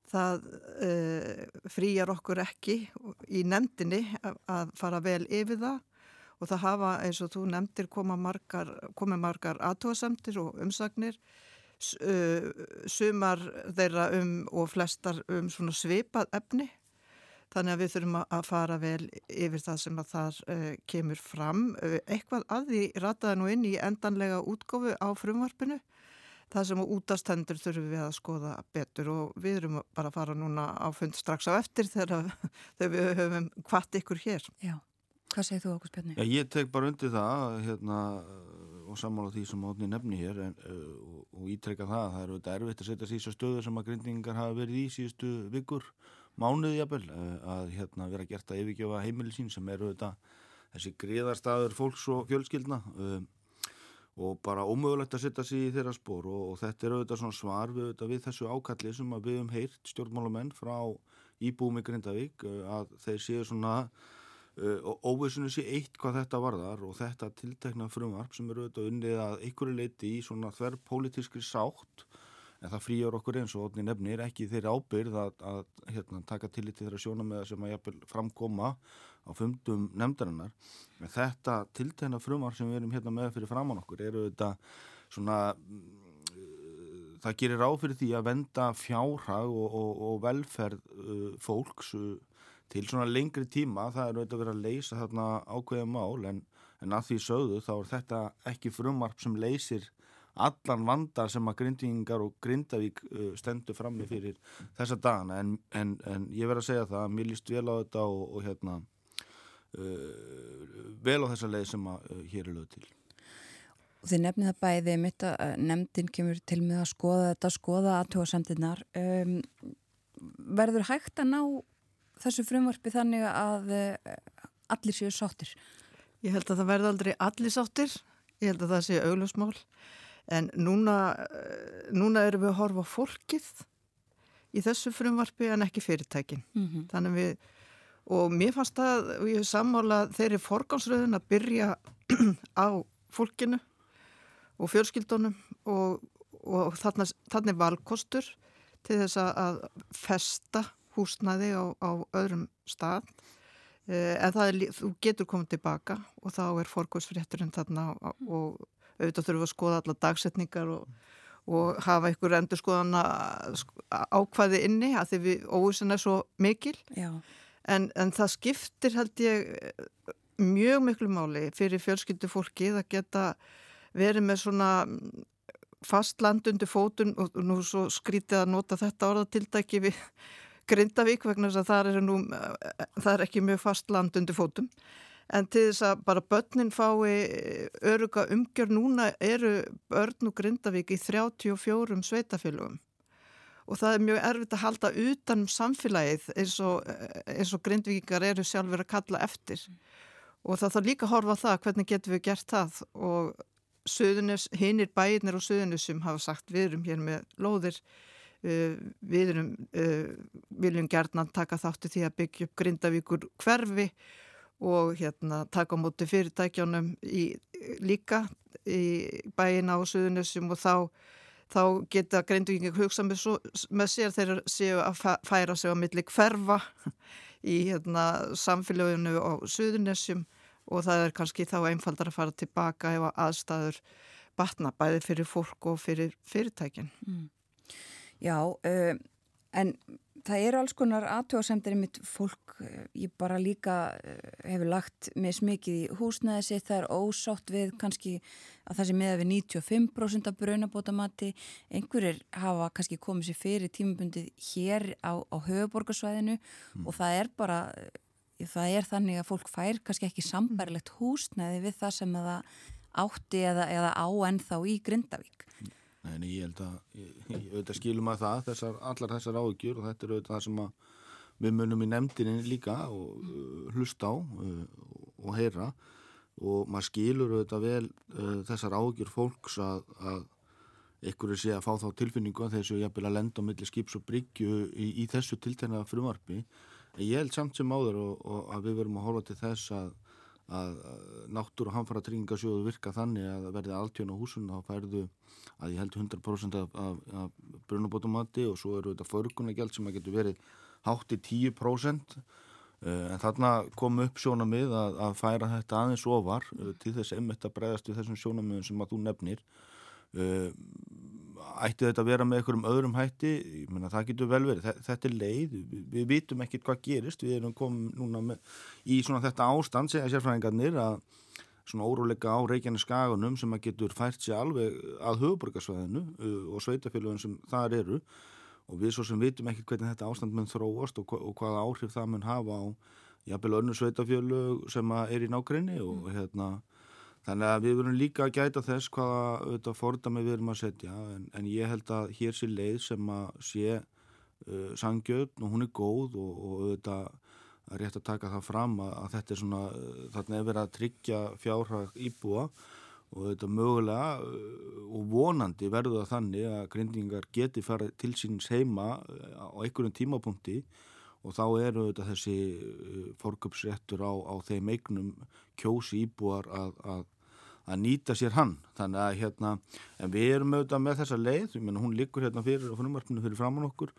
það uh, frýjar okkur ekki í nefndinni að fara vel yfir það og það hafa eins og þú nefndir koma margar, komið margar aðtóðasemtir og umsagnir sumar þeirra um og flestar um svona svipað efni þannig að við þurfum að fara vel yfir það sem að þar kemur fram. Eitthvað að því rataði nú inn í endanlega útgófu á frumvarpinu það sem á útastendur þurfum við að skoða betur og við erum bara að fara núna á fund strax á eftir þegar við höfum hvart ykkur hér. Já, hvað segir þú okkur spjarni? Ég tek bara undir það hérna, og sammála því sem átni nefni hér en, og, og ítrekka það það eru þetta erfitt að setja því stöðu sem að grindingar hafa verið í síðustu vikur mánuði jafnvel að hérna, vera gert að yfirgjöfa heimili sín sem eru þetta þessi gríðarstaður fólks og fjölskyldna um, og bara ómögulegt að setja sér í þeirra spór og, og þetta er auðvitað svona svar við, auðvitað, við þessu ákalli sem við hefum heyrt stjórnmálamenn frá íbúmi Grindavík að þeir séu svona og óvissunni sé eitt hvað þetta varðar og þetta tiltekna frumvarp sem eru auðvitað unnið að einhverju leiti í svona þverr pólitískri sátt en það frýjar okkur eins og nefnir ekki þeirri ábyrð að, að hérna, taka til í þeirra sjónum eða sem að jæfnvel framkoma á fundum nefndarinnar. En þetta tiltegna frumar sem við erum hérna með fyrir framann okkur eru þetta svona mm, það gerir áfyrir því að venda fjárhag og, og, og velferð uh, fólks uh, til svona lengri tíma það er auðvitað að vera að leysa þarna ákveða mál en, en að því sögðu þá er þetta ekki frumarp sem leysir allan vanda sem að grindingar og grindavík stendur frammi fyrir þessa dagana en, en, en ég verð að segja það að mér líst vel á þetta og, og hérna uh, vel á þessa leið sem að uh, hér er lög til. Og þið nefnið það bæði mitt að nefndin kemur til með að skoða þetta, skoða aðtóasamtinnar. Um, verður hægt að ná þessu frumvarpi þannig að uh, allir séu sáttir? Ég held að það verði aldrei allir sáttir. Ég held að það séu augljósmál. En núna, uh, núna erum við að horfa fólkið í þessu frumvarpi en ekki fyrirtækin. Mm -hmm. Þannig við og mér fannst það, og ég hef sammálað þeirri forgámsröðun að byrja á fólkinu og fjölskyldunum og, og þannig valkostur til þess að festa húsnæði á, á öðrum stað. Eh, en það er, þú getur komið tilbaka og þá er forgóðsfrétturinn þarna og, og auðvitað þurfum að skoða alla dagsetningar og, og hafa ykkur endur skoðana ákvaði inni að því við óvísin er svo mikil. En, en það skiptir held ég mjög miklu máli fyrir fjölskyldu fólki að geta verið með svona fast land undir fótun og nú svo skrítið að nota þetta orðatildæki við Grindavík vegna þess að það er, nú, það er ekki mjög fast land undir fótum. En til þess að bara börnin fái öruga umgjör núna eru börn og Grindavík í 34 sveitafélugum og það er mjög erfitt að halda utan um samfélagið eins og, eins og grindvíkar eru sjálfur að kalla eftir. Og það þarf líka að horfa það hvernig getum við gert það? Og hinnir bæirnir og söðunisum hafa sagt við erum hér með lóðir við erum uh, viljum gerðnan taka þáttu því að byggja upp grindavíkur hverfi og hérna taka á móti fyrirtækjónum í, líka í bæina og söðunisum og þá þá geta greindugingar hugsa með, svo, með sér þegar séu að færa sig á milli hverfa í hérna, samfélaginu á Suðunessjum og það er kannski þá einfaldar að fara tilbaka ef aðstæður batna bæði fyrir fólk og fyrir fyrirtækin. Mm. Já, uh, en það eru alls konar aðtjóðsendir mitt fólk, eh, ég bara líka eh, hefur lagt með smikið í húsnæði sitt, það er ósátt við kannski að það sé með við 95% af braunabótamati, einhverjir hafa kannski komið sér fyrir tímabundið hér á, á höfuborgarsvæðinu mm. og það er bara, það er þannig að fólk fær kannski ekki sambarlegt húsnæði við það sem það átti eða, eða á ennþá í Grindavík. En ég held að, ég, ég auðvitað skilum að það, þessar, allar þessar áhugjur og þetta er auðvitað það sem við munum í nefndinni líka og uh, hlusta á uh, og heyra og maður skilur auðvitað vel uh, þessar áhugjur fólks að, að einhverju sé að fá þá tilfinningu að þessu jafnvel að lenda á milli skips og bryggju í, í þessu tiltegna frumarfi. En ég held samt sem áður og, og að við verum að horfa til þess að að náttúru hamfara tryggingasjóðu virka þannig að verði alltjón á húsun þá færðu að ég held 100% af, af, af brunabótumati og svo eru þetta förgunagjald sem að getur verið hátt í 10% eh, en þarna kom upp sjónamið að, að færa þetta aðeins ofar eh, til þess einmitt að bregðast við þessum sjónamiðum sem að þú nefnir. Eh, ætti þetta að vera með einhverjum öðrum hætti, ég menna það getur vel verið, þetta er leið, við, vitum ekkert hvað gerist, við erum komið núna með, í svona þetta ástand, segja sérfræðingarnir að svona óróleika á Reykjanes skagunum sem að getur fært sér alveg að höfuborgarsvæðinu uh, og sveitafélagin sem þar eru. Og við svo sem vitum ekkert hvernig þetta ástand mun þróast og, og hvaða áhrif það mun hafa á jafnvel önnu sveitafjölu sem er í nákrenni og mm. hérna Þannig að við verum líka að gæta þess hvaða fordami við erum að setja. En, en ég held að hér sé leið sem að sé uh, sangjöld og hún er góð og, og auðvitað að rétt að taka það fram að, að þetta er svona, uh, þarna er verið að tryggja fjárhag íbúa og auðvitað mögulega uh, og vonandi verður það þannig að grindingar geti farið til síns heima uh, á einhverjum tímapunkti og þá eru auðvitað þessi uh, fórköpsréttur á, á þeim eignum kjósi íbúar að, að að nýta sér hann. Þannig að hérna, við erum auðvitað með þessa leið, menna hún liggur hérna fyrir og frumarpinu fyrir framann okkur.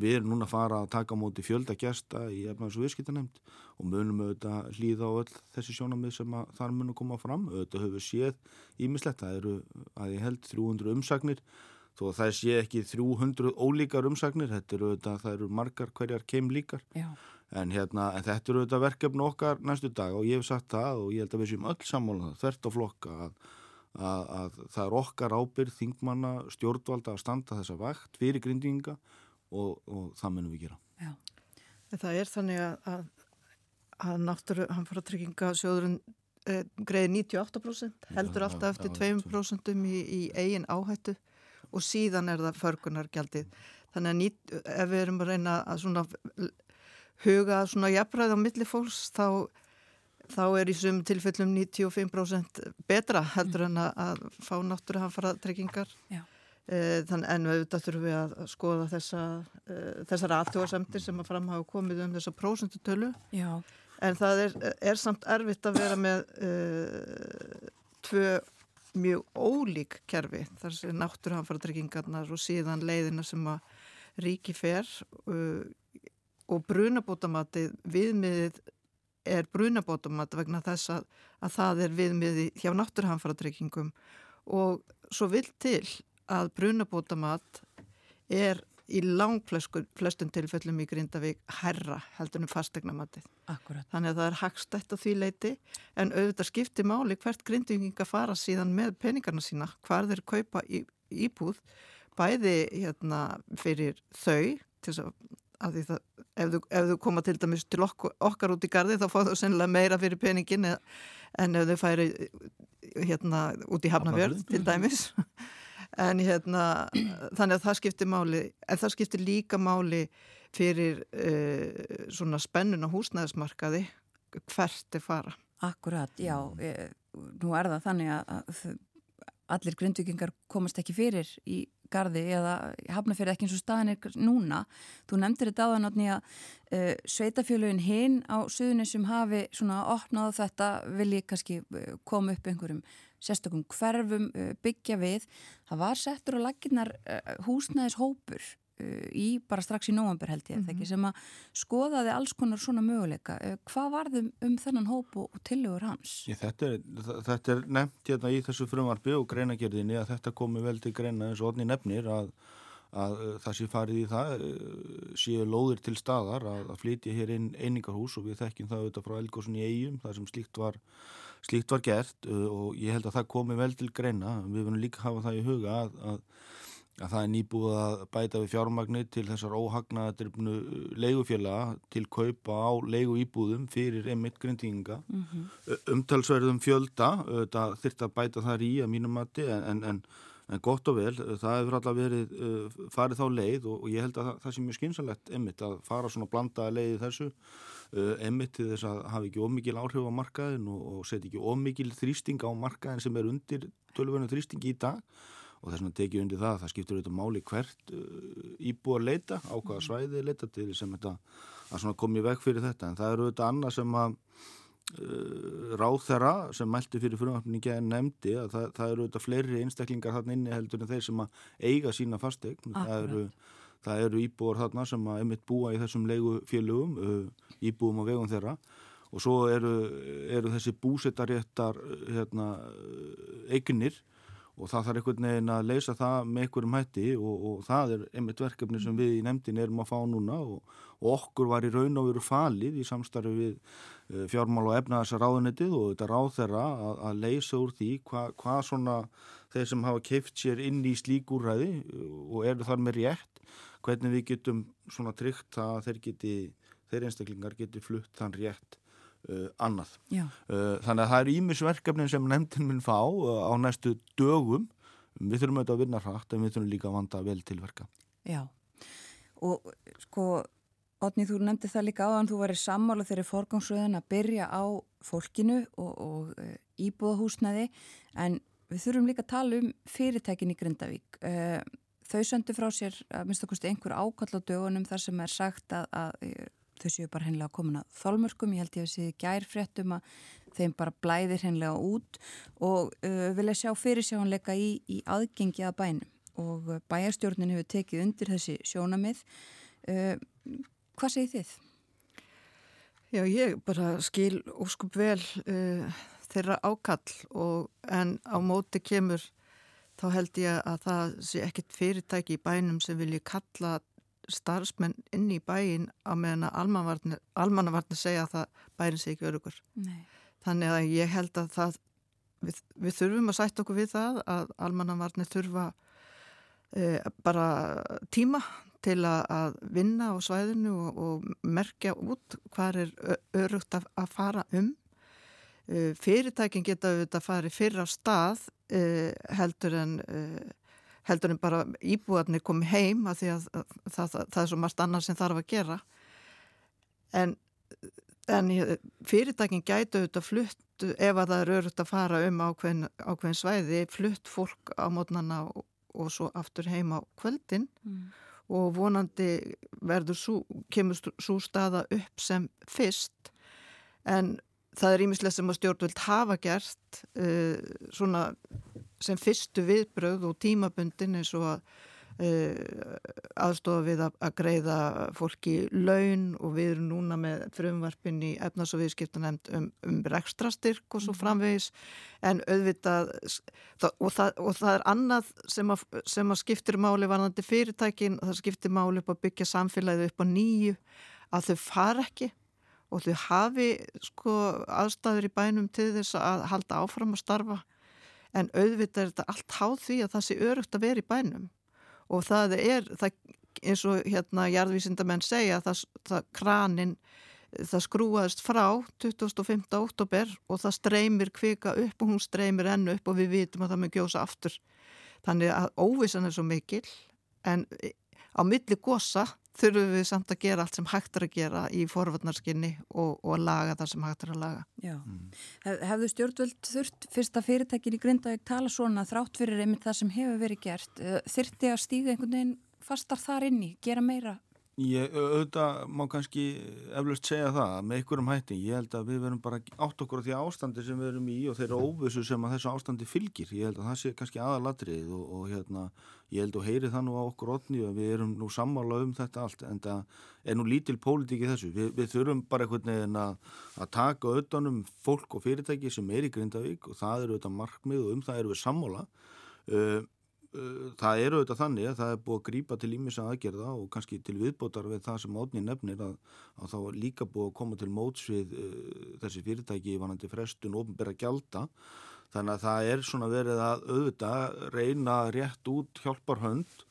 Við erum núna að fara að taka móti fjöldagesta í efnaðs og viðskiptanemnd og munum auðvitað hlýða á öll þessi sjónamið sem þar munum koma fram. Auðvitað höfum við séð ímislegt það eru að ég held 300 umsagnir. Þó að það sé ekki 300 ólíkar umsagnir, þetta eru auðvitað það eru margar hverjar keim líkar. Já. En, hérna, en þetta eru auðvitað verkefni okkar næstu dag og ég hef sagt það og ég held að við séum öll sammála um það, þvert á flokka að, að, að það er okkar ábyrð, þingmanna, stjórnvalda að standa þessa vakt fyrir grindinga og, og það munum við gera. Já. Það er þannig að, að náttúru, hann fara að trygginga sjóðurinn eh, greiði 98%, heldur já, alltaf eftir já, 2% í, í eigin áhættu og síðan er það förkunargjaldið. Þannig að nýtt, ef við erum að reyna að huga svona jafnræð á milli fólks þá, þá er í sum tilfellum 95% betra heldur en að, að fá náttúrulega að fara treykingar e, þannig en auðvitað þurfum við að skoða þessa, e, þessar aðtjóðarsemtir sem að fram hafa komið um þessa prósentutölu. En það er, er samt erfitt að vera með e, tvö mjög ólík kerfi þar sem náttúrulega að fara treykingarnar og síðan leiðina sem að ríki fer og og brunabótamatið viðmiðið er brunabótamat vegna þess að, að það er viðmiðið hjá náttúrhanfaratryggingum og svo vil til að brunabótamat er í langflestum tilfellum í Grindavík herra heldur um fastegnamatið. Akkurat. Þannig að það er hagstætt á því leiti en auðvitað skipti máli hvert Grindavíkinga fara síðan með peningarna sína, hvar þeir kaupa í, íbúð bæði hérna fyrir þau til þess að það, ef þú, ef þú koma til dæmis til okkur, okkar út í gardi þá fá þú sennilega meira fyrir peningin eð, en ef þau færi hérna út í Hafnafjörð til dæmis. En hérna þannig að það skiptir máli en það skiptir líka máli fyrir uh, svona spennun á húsnæðismarkaði hvert er fara. Akkurat, já, nú er það þannig að allir grundvikingar komast ekki fyrir í gardi eða hafna fyrir ekki eins og staðin er núna. Þú nefndir þetta áðan átni að uh, sveitafjölugin hinn á suðunni sem hafi svona opnað þetta vilji kannski uh, koma upp einhverjum sérstökum hverfum uh, byggja við. Það var settur á laginnar húsnæðis hópur í bara strax í nóvambur held ég mm -hmm. sem að skoðaði alls konar svona möguleika. Hvað varðum um þennan hóp og, og tillögur hans? Ég, þetta, er, þetta er nefnt hérna í þessu frumarbi og greinagerðinni að þetta komi vel til greina eins og odni nefnir að, að það sé farið í það séu lóðir til staðar að, að flytja hér inn einingarhús og við þekkjum það auðvitað frá Elgósun í eigum þar sem slíkt var slíkt var gert og ég held að það komi vel til greina. Við verðum líka að hafa það í huga að, að að það er nýbúið að bæta við fjármagnir til þessar óhagnaðadrifnu leigufélaga til kaupa á leigu íbúðum fyrir emitt grindinga mm -hmm. umtalsverðum fjölda það þurft að bæta þar í að mínum mati en, en, en gott og vel það hefur alltaf verið uh, farið þá leið og, og ég held að það, það sé mjög skynsalegt emitt að fara svona blandaða leiði þessu uh, emitt til þess að hafa ekki ómikil áhrif á markaðin og, og setja ekki ómikil þrýsting á markaðin sem er undir tölvönu þrýstingi í dag og þess vegna tekið undir það að það skiptur auðvitað máli hvert uh, íbúar leita á hvaða mm. svæði leita til sem þetta að svona komið veg fyrir þetta. En það eru auðvitað annað sem að uh, ráð þeirra sem mælti fyrir frumvarpningi en nefndi að það, það eru auðvitað fleiri einstaklingar þarna inni heldur en þeir sem að eiga sína fastegn það eru, það eru íbúar þarna sem að emitt búa í þessum leigufélögum uh, íbúum á vegum þeirra. Og svo eru, eru þessi búsettaréttar hérna, eignir og það þarf einhvern veginn að leysa það með einhverjum hætti og, og það er einmitt verkefni sem við í nefndin erum að fá núna og, og okkur var í raun og veru falið í samstarfi við uh, fjármál og efnaðars ráðunetið og þetta ráð þeirra að, að leysa úr því hvað hva svona þeir sem hafa keift sér inn í slík úrræði og eru þar með rétt hvernig við getum svona tryggt að þeir geti, þeir einstaklingar geti flutt þann rétt uh, annað. Uh, þannig að það eru ímisverkefnin sem nefndin mun fá uh, á næstu dögum. Við þurfum auðvitað að vinna hrætt en við þurfum líka að vanda vel til verka. Já, og sko, Otni, þú nefndi það líka á að þú væri sammála þeirri forgangsröðin að byrja á fólkinu og, og íbúðahúsnaði en við þurfum líka að tala um fyrirtækin í Grindavík. Þau sendu frá sér að minnst okkurstu einhver ákall á dögunum þar sem er sagt að, að þau séu bara hennilega komin að þálmörkum, ég held ég að séu gærfréttum að þeim bara blæðir hennilega út og uh, vilja sjá fyrirsjáanleika í, í aðgengi að bænum og bæjarstjórnin hefur tekið undir þessi sjónamið. Uh, hvað segir þið? Já, ég bara skil óskup vel uh, þeirra ákall og en á móti kemur þá held ég að það sé ekkit fyrirtæki í bænum sem vilji kalla starfsmenn inn í bæin á meðan að almannavarnir segja að það bærin sé ekki örugur. Nei. Þannig að ég held að það, við, við þurfum að sætta okkur við það að almannavarnir þurfa e, bara tíma til að, að vinna á svæðinu og, og merkja út hvað er örugt að, að fara um. E, fyrirtækin geta auðvitað farið fyrra stað e, heldur en heldur en bara íbúðarnir komi heim að því að það, það, það er svo margt annað sem þarf að gera. En, en fyrirtækin gætu auðvitað flutt ef að það eru auðvitað að fara um ákveðin, ákveðin svæði, flutt fólk á mótnana og, og svo aftur heim á kvöldin. Mm. og vonandi verður sú, kemur svo staða upp sem fyrst. En það er ímislega sem að stjórnvöld hafa gert uh, svona sem fyrstu viðbröð og tímabundin eins og að uh, aðstofa við að, að greiða fólki laun og við erum núna með frumvarpin í efnars- og viðskiptanemnd um, um rekstrastyrk og svo mhm. framvegis en auðvitað og, það, og það er annað sem að, sem að skiptir máli varðandi fyrirtækin það skiptir máli upp að byggja samfélagið upp á nýju að þau far ekki og þau hafi sko aðstæður í bænum til þess að halda áfram að starfa en auðvitað er þetta allt háð því að það sé örugt að vera í bænum og það er, það, eins og hérna jarðvísindamenn segja, það, það kranin, það skrúaðist frá 25. oktober og það streymir kvika upp og hún streymir ennu upp og við vitum að það mun gjósa aftur. Þannig að óvissan er svo mikil en á milli gosa þurfum við samt að gera allt sem hægt er að gera í forvarnarskinni og, og laga það sem hægt er að laga. Já. Mm. Hef, hefðu stjórnvöld þurft fyrsta fyrirtækin í Grindavík tala svona þrátt fyrir einmitt það sem hefur verið gert eh, þurfti að stíga einhvern veginn fastar þar inni, gera meira Ég auðvitað má kannski eflust segja það með einhverjum hætti. Ég held að við verum bara átt okkur á því ástandi sem við verum í og þeirra óvissu sem að þessu ástandi fylgir. Ég held að það sé kannski aðalatrið og, og hérna, ég held að heyri það nú á okkur otni og við erum nú sammála um þetta allt en það er nú lítil pólitík í þessu. Vi, við þurfum bara einhvern veginn að, að taka auðvanum fólk og fyrirtæki sem er í Grindavík og það eru auðvitað markmið og um það eru við sammála. Uh, það eru auðvitað þannig að það er búið að grýpa til ímissa aðgerða og kannski til viðbótar við það sem átni nefnir að, að þá er líka búið að koma til móts við uh, þessi fyrirtæki vanandi frestun og ofnbæra gjalda. Þannig að það er svona verið að auðvitað reyna rétt út hjálparhönd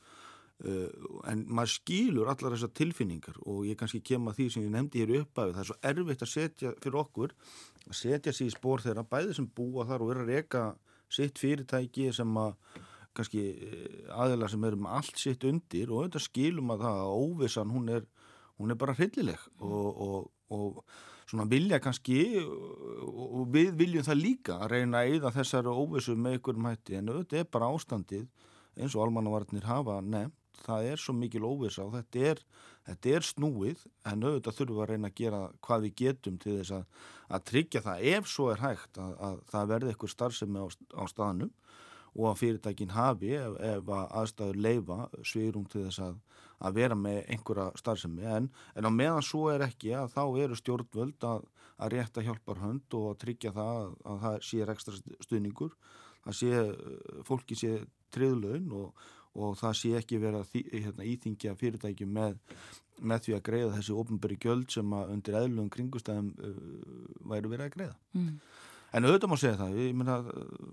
uh, en maður skýlur allar þessar tilfinningar og ég kannski kem að því sem ég nefndi hér uppæðu það er svo erfitt að setja fyrir okkur að setja sér í spór þeirra bæði sem búa þar og vera að reyka sitt fyrirtæki sem að kannski eh, aðeila sem erum allt sitt undir og þetta skilum að það að óvissan hún er, hún er bara hryllileg og, og, og svona vilja kannski og við viljum það líka að reyna að eida þessari óvissu með ykkurum hætti. En þetta er bara ástandið eins og almannavarnir hafa nefnt það er svo mikil óvisa og þetta er, þetta er snúið. En auðvitað þurfum við að reyna að gera hvað við getum til þess að, að tryggja það ef svo er hægt að, að það verði eitthvað starfsemi á, á staðnum og að fyrirtækin hafi ef, ef að aðstæður leifa sviðrum til þess að, að vera með einhverja starfsemi en, en á meðan svo er ekki að þá eru stjórnvöld að, að rétta hjálpar hönd og að tryggja það að, að það sé ekstra stuðningur að sé, uh, fólki sé triðlaun og, og það sé ekki vera því, hérna, íþingja fyrirtækjum með, með því að greiða þessi ofnbæri gjöld sem að undir eðlugum kringustæðum uh, væru verið að greiða. Mm. En auðvitað má segja það, ég meina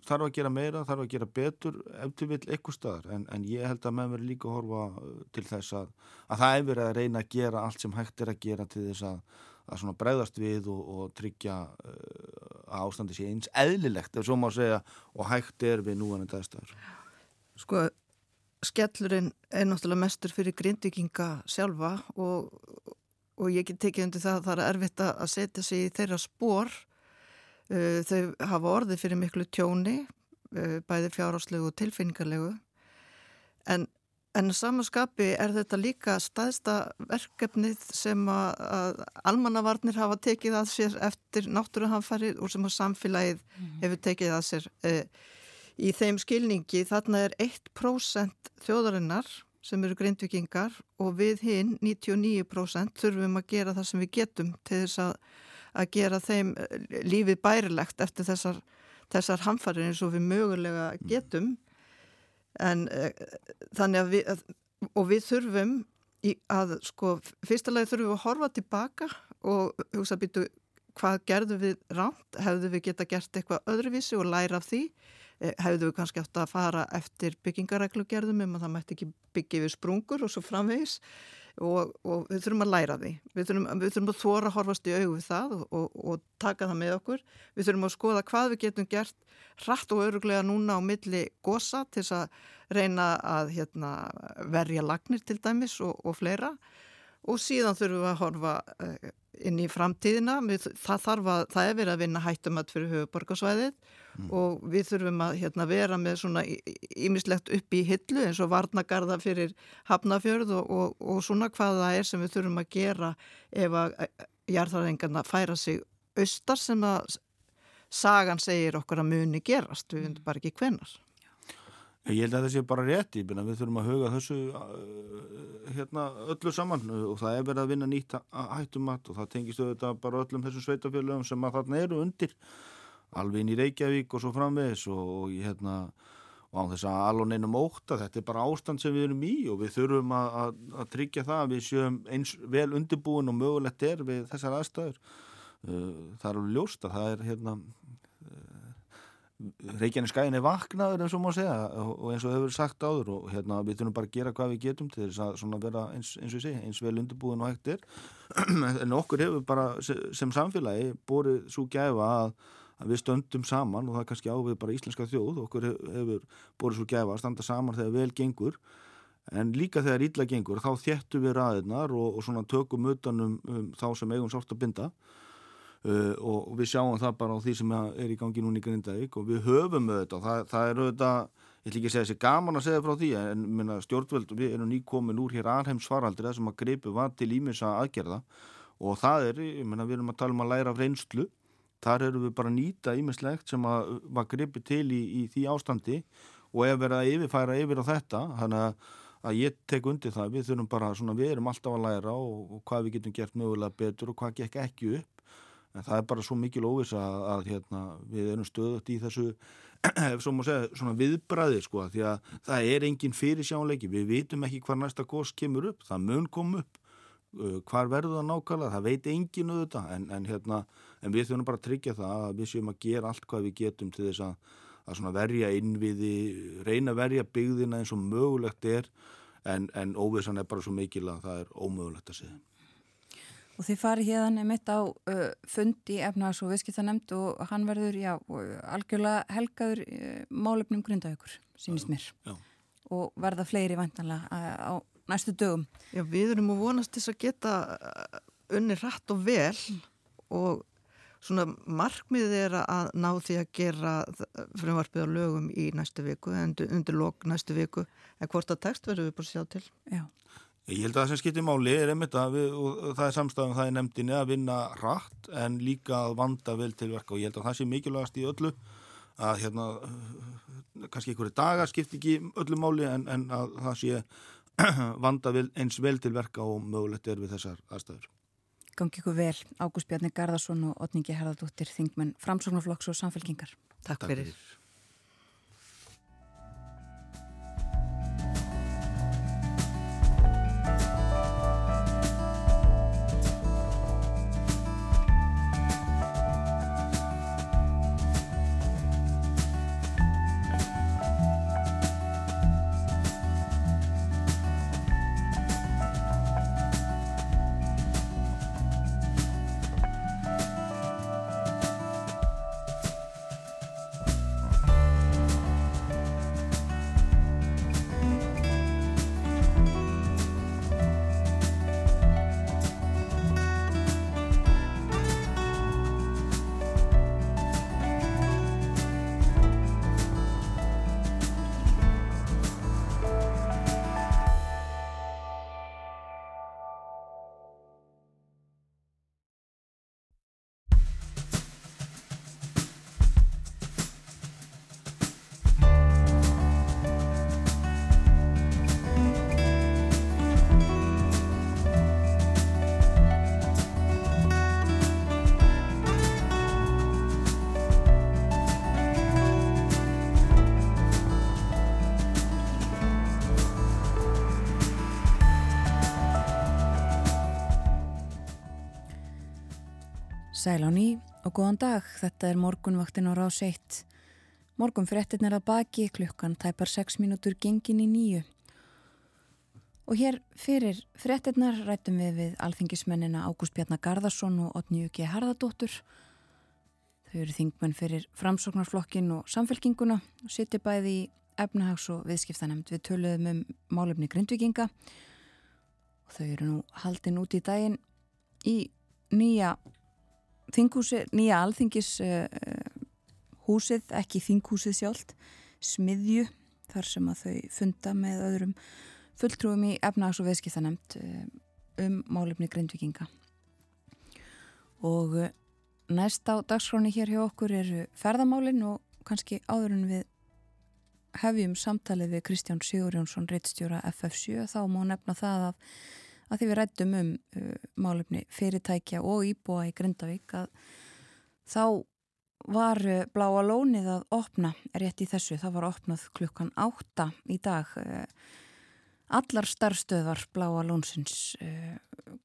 þarf að gera meira, þarf að gera betur ef til vil eitthvað staðar, en, en ég held að með mér líka horfa uh, til þess að, að það er verið að reyna að gera allt sem hægt er að gera til þess að, að bregðast við og, og tryggja uh, að ástandi sé eins eðlilegt, ef svo má segja, og hægt er við núan en dagstæður. Sko, skellurinn er náttúrulega mestur fyrir grindvikinga sjálfa og, og ég get tekið undir það að það er erfitt að setja sig í þeirra spór þau hafa orðið fyrir miklu tjóni, eh, bæði fjárháslegu og tilfinningarlegu. En, en samanskapi er þetta líka staðsta verkefnið sem að, almannavarnir hafa tekið að sér eftir náttúruhanfarið og sem að samfélagið mm. hefur tekið að sér. E, í þeim skilningi þarna er 1% þjóðarinnar sem eru grindvikingar og við hinn 99% þurfum að gera það sem við getum til þess að að gera þeim eh, lífið bærilegt eftir þessar, þessar hamfarir eins og við mögulega mm. getum. En uh, þannig að við, að, og við þurfum í, að sko, fyrsta lagi þurfum við að horfa tilbaka og hugsa býtu hvað gerðum við ránt, hefðu við geta gert eitthvað öðruvísi og læra af því? Eh, hefðu við kannski átt að fara eftir byggingareglugerðum um að það mætti ekki byggja við sprungur og svo framvegis og, og við þurfum að læra því. Við þurfum, við þurfum að þóra að horfast í auðu við það og, og, og taka það með okkur. Við þurfum að skoða hvað við getum gert hratt og öruglega núna á milli gosa til að reyna að hérna, verja lagnir til dæmis og fleira. Og síðan þurfum við að horfa uh, inn í framtíðina. Það, að, það er verið að vinna hættumönd fyrir höfuborgarsvæðið mm. og við þurfum að hérna, vera með svona ímislegt upp í hillu eins og varnagarða fyrir hafnafjörð og, og, og svona hvað það er sem við þurfum að gera ef að jarðarrengarna færa sig austar sem að sagan segir okkur að muni gerast, við veitum bara ekki hvenar. Ég held að það sé bara rétt, ég finna við þurfum að huga þessu hérna öllu saman og það er verið að vinna nýtt hættumat og það tengist auðvitað bara öllum þessum sveitafélögum sem að þarna eru undir alveg inn í Reykjavík og svo framvegis og, hérna og á þess að alveg neinum óta þetta er bara ástand sem við erum í og við þurfum að, að, að tryggja það að við séum eins vel undirbúin og mögulegt er við þessar aðstæður. Uh, það er alveg ljóst að það er hérna uh, Reykjavík skæðin er vaknaður eins og má segja og eins og þau hefur sagt áður og hérna við þurfum bara að gera hvað við getum til þess að vera eins, eins og segi eins vel undirbúin og hægt er. En okkur hefur bara sem samfélagi bórið svo gæfa að að við stöndum saman og það er kannski ávið bara íslenska þjóð, okkur hefur borðið svo gæfa að standa saman þegar vel gengur. En líka þegar ítla gengur þá þjættu við ræðinar og, og svona tökum utanum um, þá sem eigum sátt að binda. Uh, og við sjáum það bara á því sem er í gangi núni í Grindavík og við höfum auðvitað, það, það er auðvitað ég ætl ekki að segja þessi gaman að segja frá því en minna, stjórnvöld, við erum nýkomin úr hér alheims faraldri þessum að greipu var til ímins að aðgerða og það er, minna, við erum að tala um að læra af reynslu þar eru við bara að nýta ímislegt sem að var gripið til í, í því ástandi og ef verið að yfirfæra yfir á þetta. Þannig að, ég tek undir það. Við þurfum bara svona, við erum alltaf að læra og, og hvað við getum gert mögulega betur og hvað gekk ekki upp. En það er bara svo mikil óvis að, að hérna, við erum stöðut í þessu ef svo má segja, svona viðbræði sko, því að það er engin fyrir sjánleiki við vitum ekki hvað næsta gos kemur upp. Það mun kom upp. Uh, hvar verður það nákvæmlega, það veit engin auðvitað. En, en hérna en við þurfum bara að tryggja það að við séum að gera allt hvað við getum til þess að, að verja innviði, reyna að verja byggðina eins og mögulegt er en, en óvissan er bara svo mikil að það er ómögulegt að segja. Og þið farið hérna mitt á uh, fund í efnaðs og viðskiptanemnd og hann verður, já, algjörlega helgaður uh, málefnum grundaukur, sínist mér. Já. Og verða fleiri vantanlega uh, á næstu dögum. Já, við erum að vonast þess að geta uh, unni rætt og vel mm. og Svona markmiðið er að ná því að gera frumvarpið á lögum í næstu viku, undir, undir lok næstu viku, en hvort að text verður við bara sjá til. Já. Ég held að það sem skiptir máli er einmitt að við, og það er samstafan það er nefndinni að vinna rætt en líka að vanda vel til verka og ég held að það sé mikilvægast í öllu að hérna, kannski einhverju dagar skiptir ekki öllu máli en, en að það sé vanda vel, eins vel til verka og mögulegt er við þessar aðstæður. Gangi ykkur vel, Ágúst Bjarni Garðarsson og Otningi Herðardóttir, Þingmenn, Framsóknarflokks og Samfélkingar. Takk fyrir. Sæl á ný og góðan dag, þetta er morgunvaktin á rás 1. Morgun fréttin er að baki, klukkan tæpar 6 mínútur gengin í nýju. Og hér fyrir fréttinnar rættum við við alþingismennina Ágúst Bjarnar Garðarsson og Otniu G. Harðadóttur. Þau eru þingmenn fyrir framsóknarflokkin og samfélkinguna og sittir bæði í efnahags- og viðskiptanemnd. Við töluðum um málefni grindvikinga og þau eru nú haldin út í daginn í nýja þinghúsi, nýja alþingis uh, húsið, ekki þinghúsið sjálft, smiðju þar sem að þau funda með öðrum fulltrúum í efnags- og viðskiptanemt uh, um málefni grindvikinga og uh, næst á dagskráni hér hjá okkur eru ferðamálin og kannski áður en við hefjum samtalið við Kristján Sigurjónsson reittstjóra FF7 þá má nefna það að að því við rættum um uh, málefni fyrirtækja og íbúa í Grindavík að þá var uh, bláa lónið að opna rétt í þessu, það var opnað klukkan átta í dag uh, allar starfstöðvar bláa lónsins uh,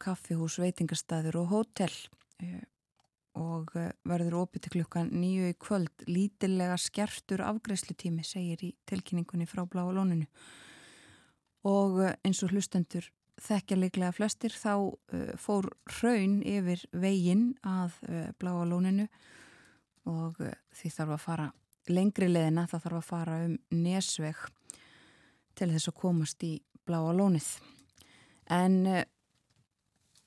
kaffihús, veitingastæður og hótel uh, og uh, verður opið til klukkan nýju í kvöld. Lítilega skertur afgreðslutími segir í tilkynningunni frá bláa lóninu. Og eins og hlustendur þekkja líklega flestir þá uh, fór raun yfir veginn að uh, bláa lóninu og uh, því þarf að fara lengri leðina, það þarf að fara um nesveg til þess að komast í bláa lónið. En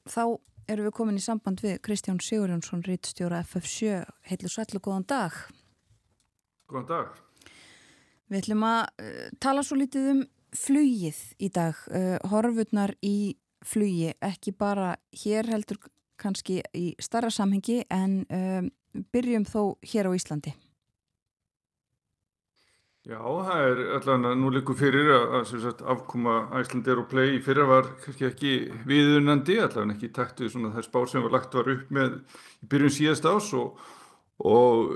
þá erum við komin í samband við Kristján Sigurjónsson, rítstjóra FF7 heilu sællu, góðan dag. Góðan dag. Við ætlum að tala svo lítið um flugið í dag, uh, horfurnar í flugi, ekki bara hér heldur kannski í starra samhengi en um, byrjum þó hér á Íslandi. Já, það er allavega nú líku fyrir að, að sagt, afkoma Æslandir og play í fyrra var kannski ekki viðunandi, allavega ekki takt við svona þær spár sem var lagt var upp með í byrjun síðast ás og og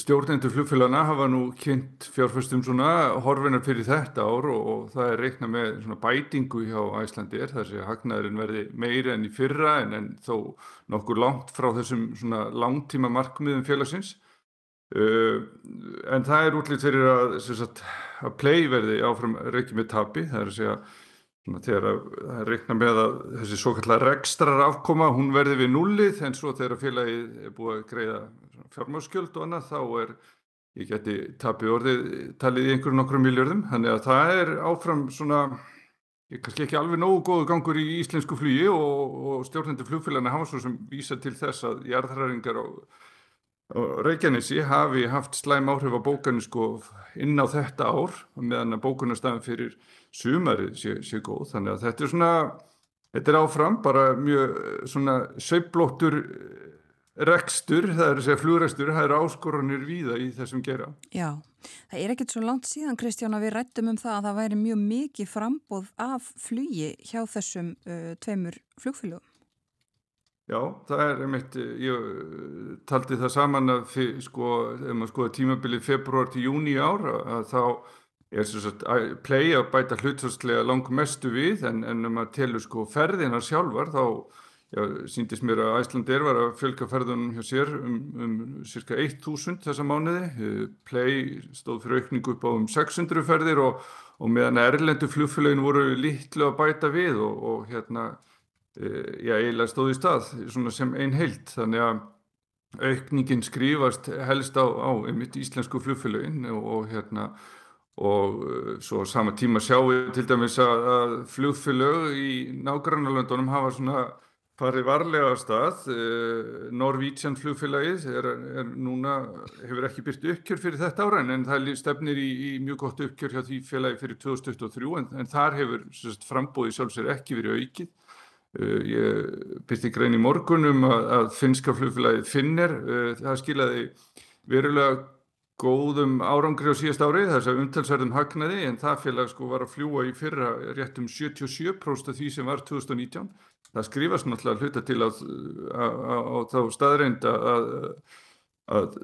stjórnendur flugfélagana hafa nú kynnt fjárfæstum svona horfinar fyrir þetta ár og, og það er reikna með svona bætingu hjá Æslandir þar sé að hagnaðurinn verði meira enn í fyrra en, en þó nokkur langt frá þessum svona langtíma markmiðum félagsins. Uh, en það er útlýtt fyrir að, sagt, að play verði áfram reikið með tapi það er að þegar það er reikna með að þessi svo kallar rekstrar afkoma hún verði við nullið en svo þegar félagið er búið að greiða fjármáskjöld og annað þá er ég geti tapið orðið talið í einhverjum nokkrum miljörðum þannig að það er áfram svona kannski ekki alveg nógu góðu gangur í íslensku flugi og, og stjórnendur flugfélagina hafa svo sem vísa til þess að jarðhræringar á, á Reykjanesi hafi haft slæm áhrif á bókanu sko inn á þetta ár meðan að bókunarstafn fyrir sumarið sé, sé góð þannig að þetta er svona þetta er áfram bara mjög svona söiblóttur rekstur, það er að segja flugrekstur, það eru áskoranir víða í þessum gera. Já, það er ekkert svo langt síðan Kristján að við rættum um það að það væri mjög mikið frambóð af flugi hjá þessum uh, tveimur flugfélögum. Já, það er einmitt, ég taldi það saman að sko, ef maður skoða tímabilið februar til júni ár að þá er svo að play að bæta hlutastlega langmestu við en, en ef maður telur sko ferðina sjálfar þá Já, síndist mér að Æslandir var að fjölka ferðunum hjá sér um, um cirka 1000 þessa mánuði. Play stóð fyrir aukningu upp á um 600 ferðir og, og meðan erlendu flugfélagin voru litlu að bæta við og, og hérna, e, já, eiginlega stóð í stað sem einn heilt. Þannig að aukningin skrifast helst á, á einmitt íslensku flugfélagin og, og hérna, og svo sama tíma sjáum við til dæmis að, flugfélag í nágrannalöndunum hafa svona farið varlega stað. Norvítsjan flugfélagið er, er núna, hefur ekki byrt uppkjör fyrir þetta ára en það stefnir í, í mjög gott uppkjör hjá því félagi fyrir 2023 en, en þar hefur frambóði sjálfsvegar ekki verið aukið. Ég byrti grein í morgunum að, að finska flugfélagið Finner, það skilaði verulega góðum árangri á síðast ári þess að umtalsverðum hagnaði en það félag sko var að fljúa í fyrra rétt um 77% af því sem var 2019 það skrifast náttúrulega hluta til að, að, að, að þá staðreind að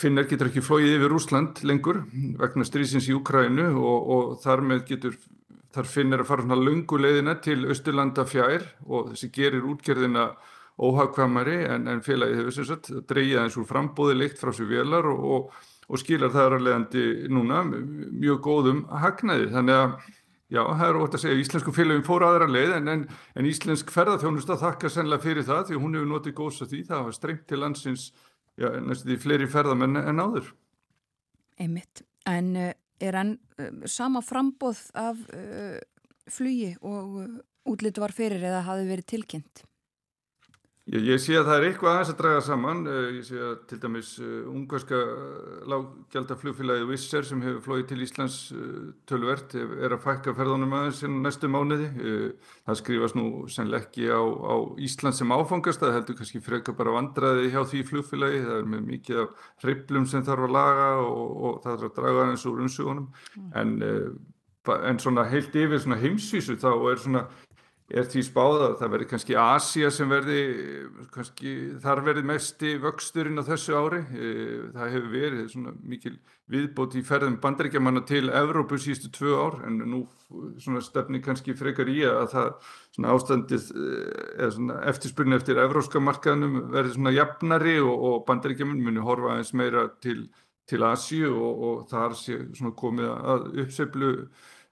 finnar getur ekki flóið yfir Úsland lengur vegna strísins í Ukrænu og, og þar með getur þar finnir að fara svona lungu leiðina til Östurlanda fjær og þessi gerir útgerðina óhagkvamari en, en félagið hefur sem sagt dreyjað eins úr frambóði leikt frá sér velar og, og, og skilar það að leiðandi núna mjög góðum hagnaði. Þannig að já, það er ótt að segja íslensku félagin fór aðra leið en, en, en íslensk ferðarþjónusta þakka sennilega fyrir það því hún hefur notið góðs að því. Það hafa strengt til landsins já, næstu því fleiri ferðamenn en áður. Einmitt, en uh, er enn uh, sama frambóð af uh, flugi og útlitu var fyrir eða hafi verið tilkynnt? Ég, ég sé að það er eitthvað aðeins að draga saman. Eh, ég sé að til dæmis uh, ungverska lággjaldaflugfélagið Visser sem hefur flóið til Íslands uh, tölvert er að fækka ferðunum aðeins í næstu mánuði. Það skrifast nú sennlega ekki á, á Ísland sem áfangast. Það heldur kannski freka bara vandraði hjá því flugfélagi. Það er með mikið af hreiplum sem þarf að laga og, og það þarf að draga aðeins úr umsugunum. Mm. En, en svona heilt yfir svona heimsvísu þá er svona er því spáð að það verði kannski Asia sem verði, kannski þar verði mesti vöxturinn á þessu ári. E, það hefur verið svona mikil viðbót í ferðum bandaríkjamanna til Evrópu sístu tvö ár en nú svona stefni kannski frekar í að það svona ástandið e, eða svona eftirspurni eftir evróska markaðnum verði svona jafnari og, og bandaríkjaman muni horfa eins meira til, til Asíu og, og þar sé svona komið að uppseflu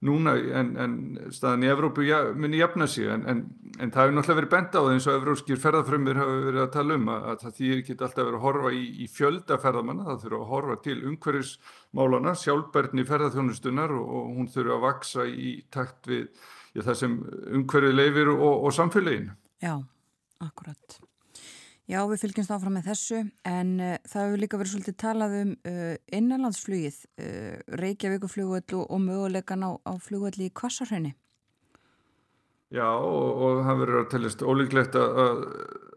núna en, en staðan í Evrópu ja, muni jafna sig en, en, en það hefur náttúrulega verið benda á það eins og evróskir ferðarfrömmir hafa verið að tala um að, að það þýr ekki alltaf verið að horfa í, í fjölda ferðamanna, það þurfa að horfa til umhverfismálana, sjálfbærni ferðarþjónustunar og, og hún þurfa að vaksa í takt við já, það sem umhverfið leifir og, og samfélagin. Já, akkurat. Já, við fylgjumst áfram með þessu en uh, það hefur líka verið svolítið talað um uh, innanlandsflugið, uh, Reykjavíkuflugvöld og, og möguleikan á, á flugvöldi í Kvassarhraunni. Já, og, og það verður að teljast ólíklegt að,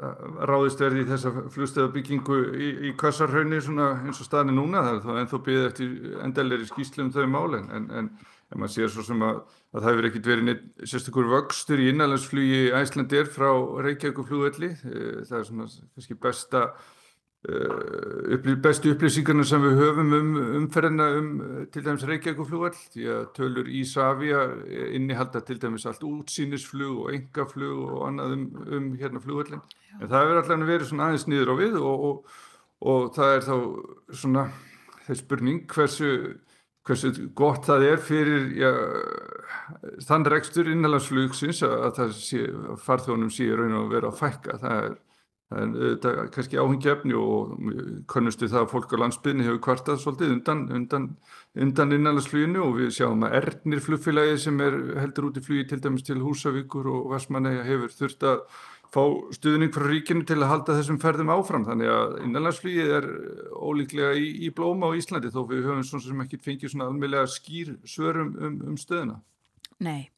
að ráðist verði í þessa flugstöðabyggingu í, í Kvassarhraunni eins og staðinni núna. Það er þá ennþá byggðið eftir endalegri skýslum þau málinn en, en en maður sér svo sem að, að það hefur ekkert verið neitt sérstakur vöxtur í innanlandsflugi Æslandir frá Reykjavík flugvelli eh, það er svona kannski besta upplý, bestu upplýsingarna sem við höfum um umferðina um til dæmis Reykjavík flugvell því að tölur í Savia innihalda til dæmis allt útsýnisflug og engaflug og annað um, um hérna flugvellin en það hefur alltaf verið svona aðeins nýður á við og, og, og það er þá svona þess spurning hversu hversu gott það er fyrir já, þann rekstur innanlandsflugsins að það sé, farþjónum sé raun og vera að fækka. Það er, það er, það er kannski áhengjefni og konnustu það að fólk á landsbyrni hefur kvartað svolítið undan, undan, undan innanlandsfluginu og við sjáum að Ernir flugfélagi sem er heldur út í flugi til dæmis til Húsavíkur og Vestmanæja hefur þurft að fá stuðning frá ríkinu til að halda þessum ferðum áfram þannig að innanlandsflýið er ólíklega í, í blóma á Íslandi þó við höfum svona sem ekki fengið svona almeinlega skýr svörum um, um stöðuna. Nei,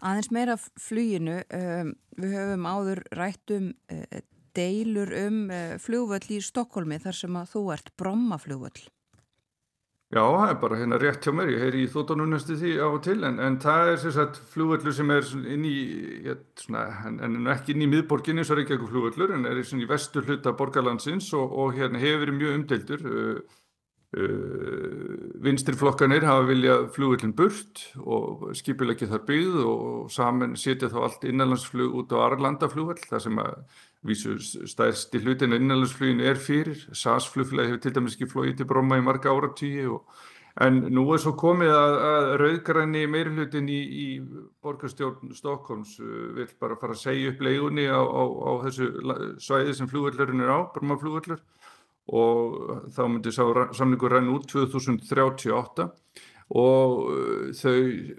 aðeins meira flýinu, um, við höfum áður rætt um uh, deilur um uh, fljóvöll í Stokkólmi þar sem að þú ert brommafljóvöll. Já, það er bara hérna rétt hjá mér, ég heyri í þóttanum næstu því á og til, en, en það er sem sagt flugvöldur sem er inn í, ja, svona, en, en ekki inn í miðborginni, svo er ekki eitthvað flugvöldur, en er í vestur hluta borgarlandsins og, og hérna hefur verið mjög umdeildur. Uh, Vinstirflokkanir hafa viljað flugvöldin burt og skipileggi þar byggð og saman setja þá allt innanlandsflug út á Arlanda flugvöld, það sem að vísu stærsti hlutin innanlandsflugin er fyrir, SAS flugfélagi hefur til dæmis ekki flogið til Bromma í marga áratíu en nú er svo komið að, að rauðgræni meirhlutin í, í borgarstjórn Stokkons uh, vil bara fara að segja upp leigunni á, á, á þessu svæði sem flugvöldurinn er á, Bromma flugvöldur og þá myndir samningur ræn út 2038 og uh, þau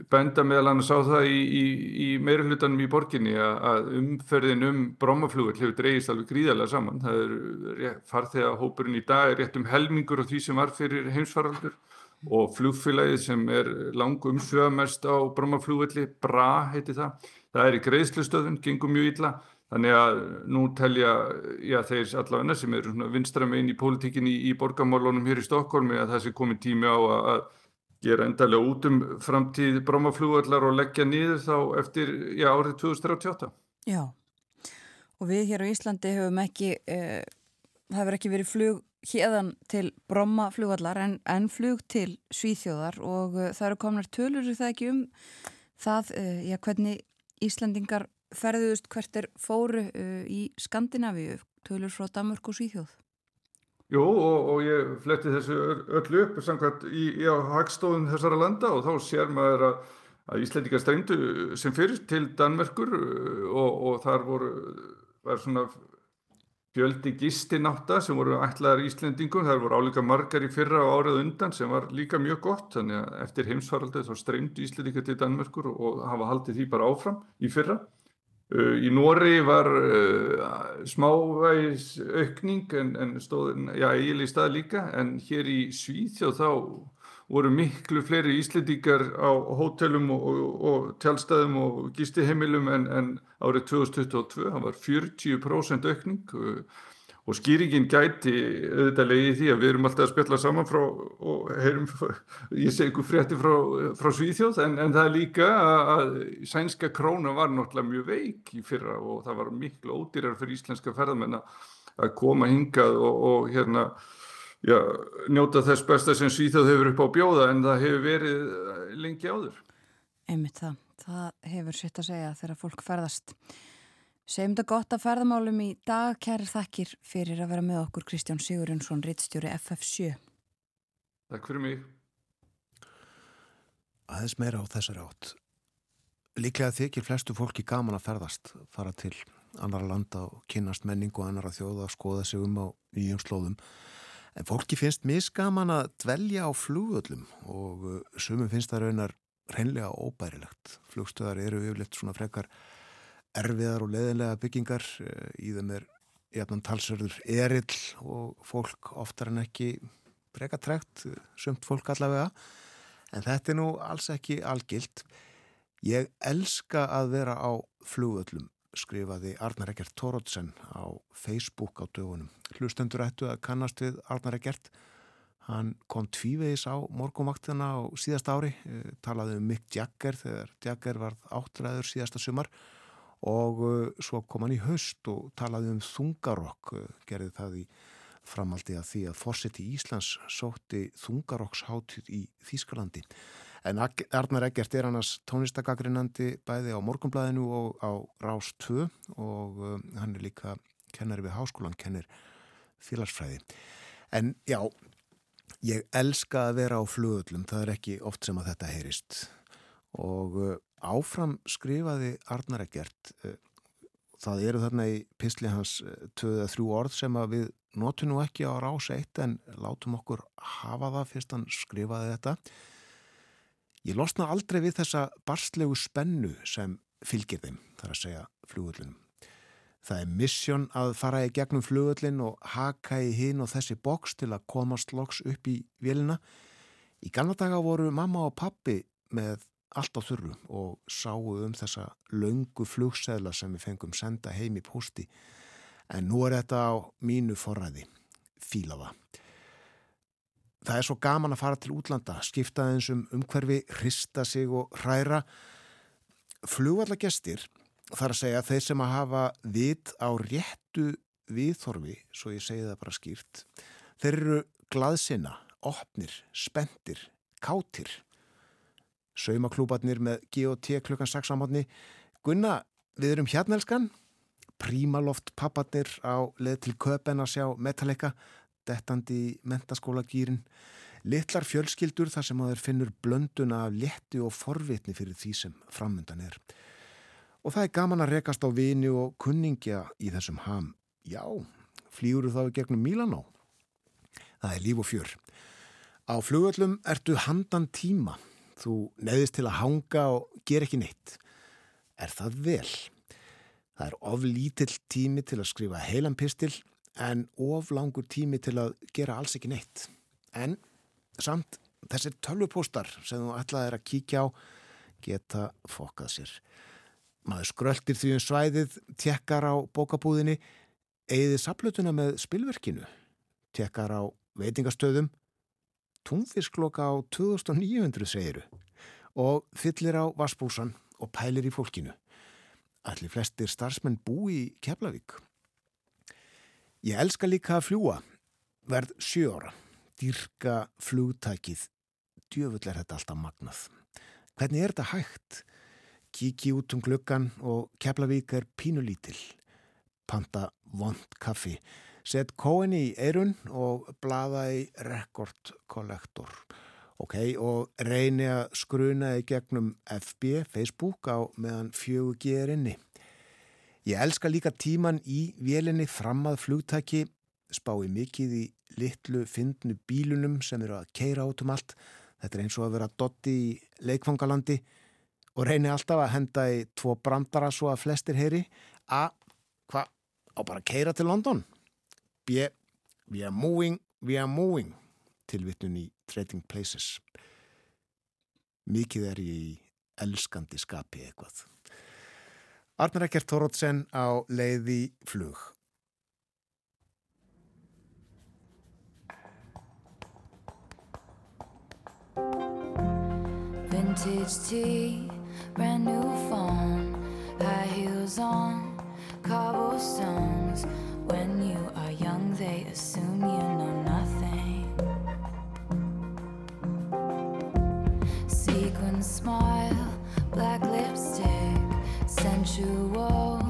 benda meðal annars á það í, í, í meira hlutanum í borginni að umferðin um brómaflugur hefur dreyist alveg gríðarlega saman. Það er farþegahópurinn í dag er rétt um helmingur af því sem var fyrir heimsfaraldur og flugfélagið sem er langum umsvegamest á brómaflugvelli, BRA heiti það, það er í greiðslustöðun, gengur mjög illa. Þannig að nú telja já, þeir allavegna sem eru vinstramein í pólitíkinni í, í borgamálunum hér í Stokkólmi að það sé komið tími á að, að gera endalega út um framtíð brómaflugvallar og leggja nýður þá eftir já, árið 2038. Já, og við hér á Íslandi hefum ekki, eh, hefur ekki verið flug hérðan til brómaflugvallar en, en flug til Svíþjóðar og eh, það eru komnar tölur það ekki um það, eh, já, hvernig Íslandingar ferðuðust hvert er fóru uh, í Skandinavíu, tölur frá Danmörk og Svíþjóð? Jú, og, og ég fletti þessu öllu upp samkvæmt í, í hagstofun þessara landa og þá sér maður að, að Íslandika streymdu sem fyrir til Danmerkur og, og þar voru, svona fjöldi gistináta sem voru ætlaðar Íslendingum, þar voru álíka margar í fyrra og árið undan sem var líka mjög gott, þannig að eftir heimsfaraldið þá streymdu Íslendika til Danmerkur og hafa haldið því bara áfram í fyrra. Uh, í Nóri var uh, smávægis aukning en, en stóð, já, eiginlega í stað líka, en hér í Svíþjóð þá voru miklu fleiri íslendingar á hótelum og, og, og tjálstæðum og gistiheimilum en, en árið 2022, það var 40% aukning. Og skýringin gæti auðvitað leiði því að við erum alltaf að spjalla saman frá og heyrum, ég segi ykkur frétti frá, frá Svíþjóð en, en það er líka að sænska króna var náttúrulega mjög veik í fyrra og það var miklu ódýrar fyrir íslenska ferðamenn að koma hingað og, og hérna já, njóta þess besta sem Svíþjóð hefur upp á bjóða en það hefur verið eh, lengi áður. Einmitt það, það hefur sitt að segja þegar fólk ferðast. Segjum þetta gott að ferðamálum í dag, kæri þakkir fyrir að vera með okkur Kristján Sigurjónsson, rittstjóri FF7. Takk fyrir mig. Aðeins meira á þessari átt. Líklega þykir flestu fólki gaman að ferðast, fara til annara landa og kynast menningu og annara þjóða að skoða sig um á nýjum slóðum. En fólki finnst misgaman að dvelja á flugöllum og uh, sumum finnst það raunar reynlega óbærilegt. Flugstöðar eru yfirleitt svona frekar erfiðar og leðinlega byggingar. Uh, í þeim er jæfnan talsörður erill og fólk oftar en ekki breka trekt, sumt fólk allavega. En þetta er nú alls ekki algilt. Ég elska að vera á flugöllum skrifaði Arnar Eggert Tórótsen á Facebook á dögunum. Hlustendur ættu að kannast við Arnar Eggert. Hann kom tvívegis á morgumvaktina á síðast ári, eh, talaði um Mick Jagger þegar Jagger var áttræður síðasta sumar og eh, svo kom hann í höst og talaði um þungarokk, eh, gerði það í framaldi að því að Fossetti Íslands sótti þungarokksháttið í Þýskalandi. En Arnar Eggert er annars tónistagagrinandi bæði á Morgonblæðinu og á Rás 2 og um, hann er líka kennari við háskólan, kennir félagsfræði. En já, ég elska að vera á flugöllum, það er ekki oft sem að þetta heyrist. Og áfram skrifaði Arnar Eggert, uh, það eru þarna í pisli hans uh, töða þrjú orð sem að við notum nú ekki á Rás 1 en látum okkur hafa það fyrst hann skrifaði þetta. Ég losna aldrei við þessa barslegu spennu sem fylgir þeim, þar að segja flugöllunum. Það er missjón að fara í gegnum flugöllin og haka í hinn og þessi boks til að komast loks upp í vélina. Í ganna daga voru mamma og pappi með allt á þurru og sáu um þessa laungu flugseðla sem við fengum senda heim í posti. En nú er þetta á mínu forræði, fílaða. Það er svo gaman að fara til útlanda, skipta eins um umhverfi, hrista sig og hræra. Flugvallagestir, þar að segja þeir sem að hafa vit á réttu viðþorfi, svo ég segi það bara skýrt, þeir eru glaðsina, opnir, spendir, kátir. Saumaklúbarnir með G.O.T. klukkan 6 á mótni. Gunna, við erum hérna elskan. Prímaloft papparnir á leð til köpen að sjá Metallica dettandi mentaskólagýrin, litlar fjölskyldur þar sem að þeir finnur blönduna af létti og forvitni fyrir því sem framöndan er. Og það er gaman að rekast á vini og kunningja í þessum ham. Já, flýuru þá í gegnum Mílanó. Það er líf og fjör. Á flugöllum ertu handan tíma. Þú neðist til að hanga og ger ekki neitt. Er það vel? Það er oflítill tími til að skrifa heilan pistil en of langur tími til að gera alls ekki neitt. En samt þessir tölvupóstar sem þú ætlaði að kíkja á geta fokkað sér. Maður skröldir því um svæðið, tekkar á bókabúðinni, eigðið saplutuna með spilverkinu, tekkar á veitingastöðum, túnfiskloka á 2900 segiru og fyllir á vassbúsan og pælir í fólkinu. Allir flestir starfsmenn bú í Keflavík Ég elska líka að fljúa, verð sjóra, dýrka flugtækið, djöfull er þetta alltaf magnað. Hvernig er þetta hægt? kíki út um gluggan og Keflavík er pínulítil. Panta vond kaffi. Sett kóin í eirun og blaða í rekordkollektor. Ok, og reyni að skruna í gegnum FB, Facebook á meðan fjögur er inni. Ég elska líka tíman í vélinni fram að flugtæki, spái mikið í litlu fyndnu bílunum sem eru að keira át um allt. Þetta er eins og að vera dotti í leikfangalandi og reyni alltaf að henda í tvo brandara svo að flestir heyri. A, hvað, á bara að keira til London? B, we are moving, we are moving, tilvittun í Trading Places. Mikið er ég í elskandi skapi eitthvað. Arnar Ekkert Tórótsen á leiði flug. Vintage tea, brand new phone, high heels on, cobblestones. When you are young, they assume you know nothing. Sequin smile, black lipstick, sensual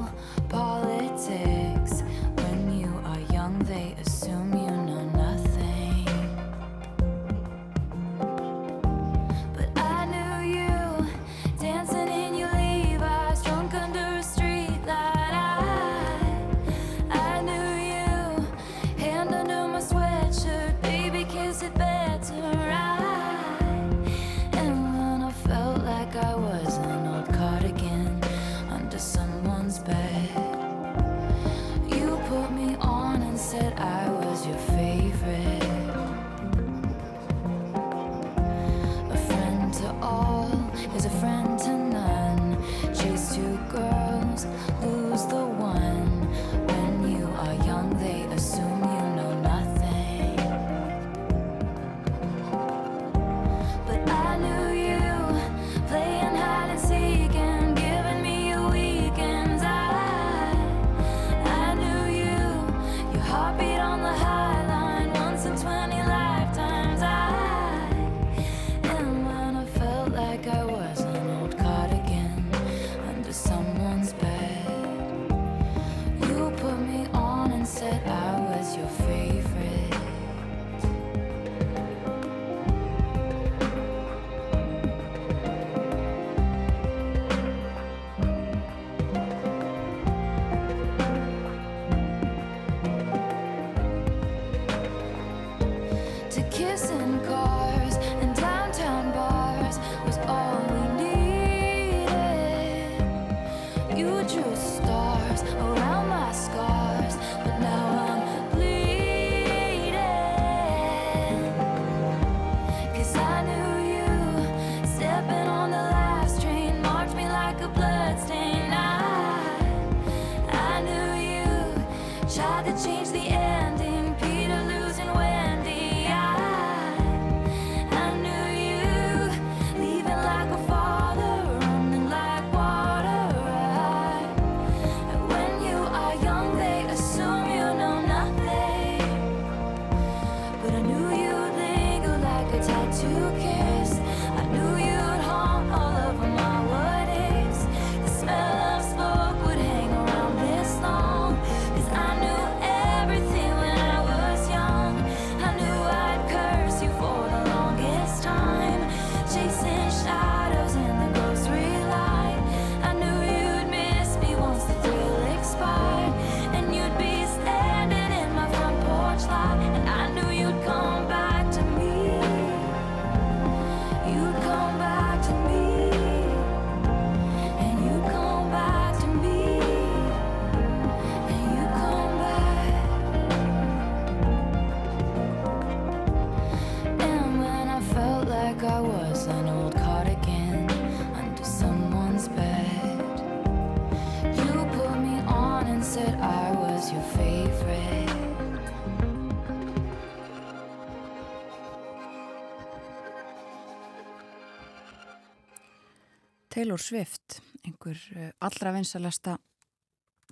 Taylor Swift, einhver eh, allra vinsalasta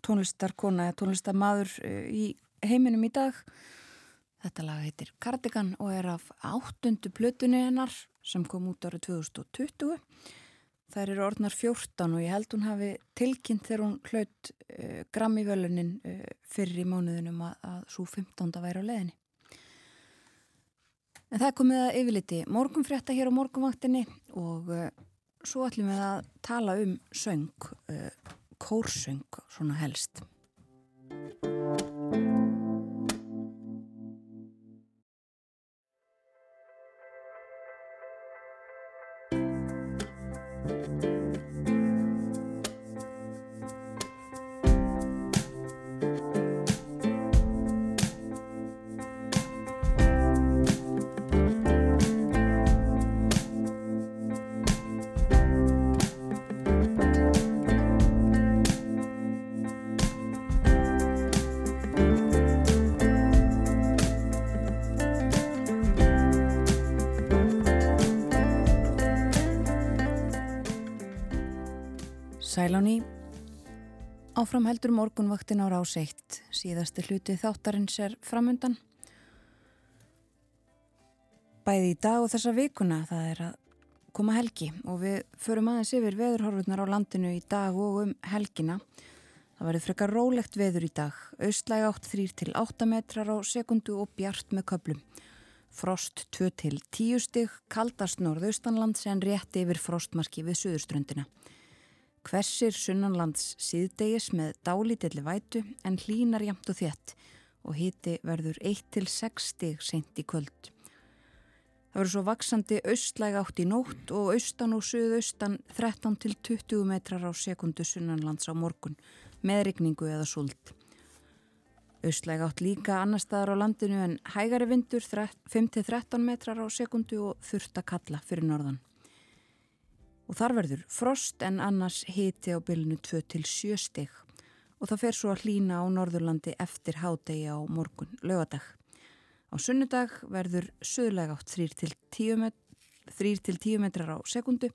tónlistarkona eða tónlistarmadur eh, í heiminum í dag. Þetta lag heitir Cardigan og er af áttundu plötunni hennar sem kom út árið 2020. þær eru orðnar 14 og ég held hún hafi tilkynnt þegar hún hlaut uh, Grammy-völunin uh, fyrir í mánuðinum að, að svo 15. væri á leðinni. En það komið að yfirliti morgunfrétta hér á morgunvaktinni og uh, svo ætlum við að tala um söng, uh, kórsöng svona helst. Áfram heldur morgunvaktin á rás 1 síðasti hluti þáttarins er framundan. Bæði í dag og þessa vikuna það er að koma helgi og við förum aðeins yfir veðurhorfurnar á landinu í dag og um helgina. Það verður frekar rólegt veður í dag. Austlæg átt 3 til 8 metrar á sekundu og bjart með köplum frost 2 til 10 stig kaldast norðaustanlands en rétt yfir frostmarki við suðurströndina Hversir sunnanlands síðdegis með dálítilli vætu en hlínar jamt og þétt og hiti verður 1-6 stig seint í kvöld. Það verður svo vaksandi austlæg átt í nótt og austan og suðaustan 13-20 metrar á sekundu sunnanlands á morgun með rigningu eða súld. Austlæg átt líka annar staðar á landinu en hægari vindur 5-13 metrar á sekundu og þurft að kalla fyrir norðan og þar verður frost en annars hiti á bylunu 2-7 stig og það fer svo að hlína á Norðurlandi eftir hádegi á morgun lögadag. Á sunnudag verður söðlega átt 3-10 met metrar á sekundu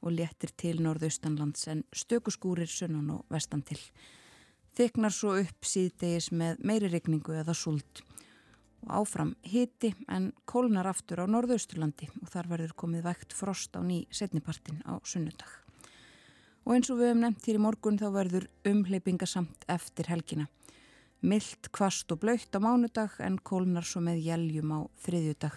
og léttir til norðaustanlands en stökuskúrir sunnan og vestan til. Þyknar svo upp síðdegis með meiri regningu eða sult og áfram hiti en kólnar aftur á norðausturlandi og þar verður komið vægt frost á ný setnipartin á sunnudag. Og eins og við hefum nefnt hér í morgun þá verður umleipinga samt eftir helgina. Milt, kvast og blöytt á mánudag en kólnar svo með jæljum á þriðjudag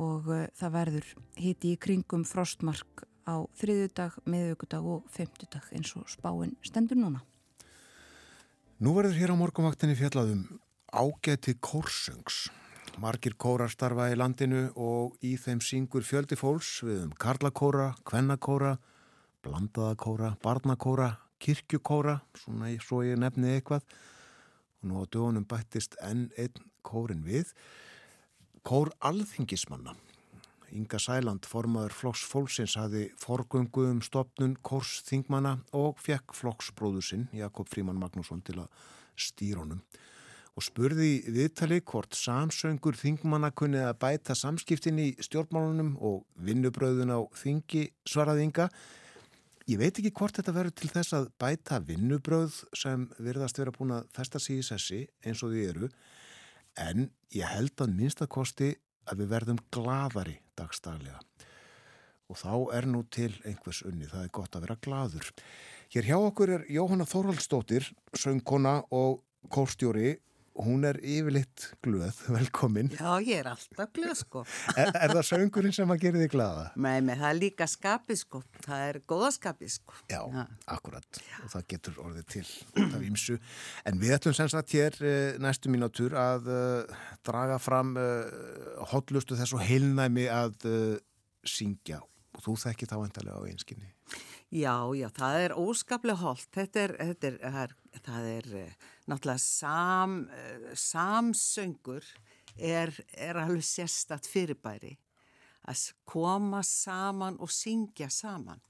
og uh, það verður hiti í kringum frostmark á þriðjudag, miðugudag og femtudag eins og spáinn stendur núna. Nú verður hér á morgunvaktinni fjallaðum ágæti kórsöngs. Margir kórar starfa í landinu og í þeim syngur fjöldi fólks við um karlakóra, kvennakóra, blandaðakóra, barnakóra, kirkjukóra, svona svo ég nefni eitthvað. Og nú á dögunum bættist enn einn kórin við. Kór alþingismanna. Inga Sæland, formaður flokks fólksins, hafi forgöngu um stopnun kórsþingmanna og fekk flokksbróðusinn Jakob Fríman Magnússon til að stýra honum og spurði viðtali hvort samsöngur þingmanna kunni að bæta samskiptin í stjórnmálunum og vinnubröðun á þingi svaraðinga. Ég veit ekki hvort þetta verður til þess að bæta vinnubröð sem verðast vera búin að festa sig í sessi eins og því eru en ég held að minnstakosti að við verðum gladari dagstaglega og þá er nú til einhvers unni, það er gott að vera gladur. Hér hjá okkur er Jóhanna Þórhaldsdóttir, söngkona og kórstjóri hún er yfirleitt glöð, velkomin. Já, ég er alltaf glöð, sko. er, er það söngurinn sem að gera þig glaða? Nei, með það er líka skapið, sko. Það er góða skapið, sko. Já, ja. akkurat. Já. Og það getur orðið til af ímsu. En við ætlum sem sagt hér uh, næstu mínútur að uh, draga fram uh, hotlustu þess og heilnæmi að syngja. Og þú þekkir þá endalega á einskinni. Já, já, það er óskaplega holdt. Þetta er, þetta er, það er, það er náttúrulega sam, samsöngur er, er alveg sérstatt fyrirbæri að koma saman og syngja saman.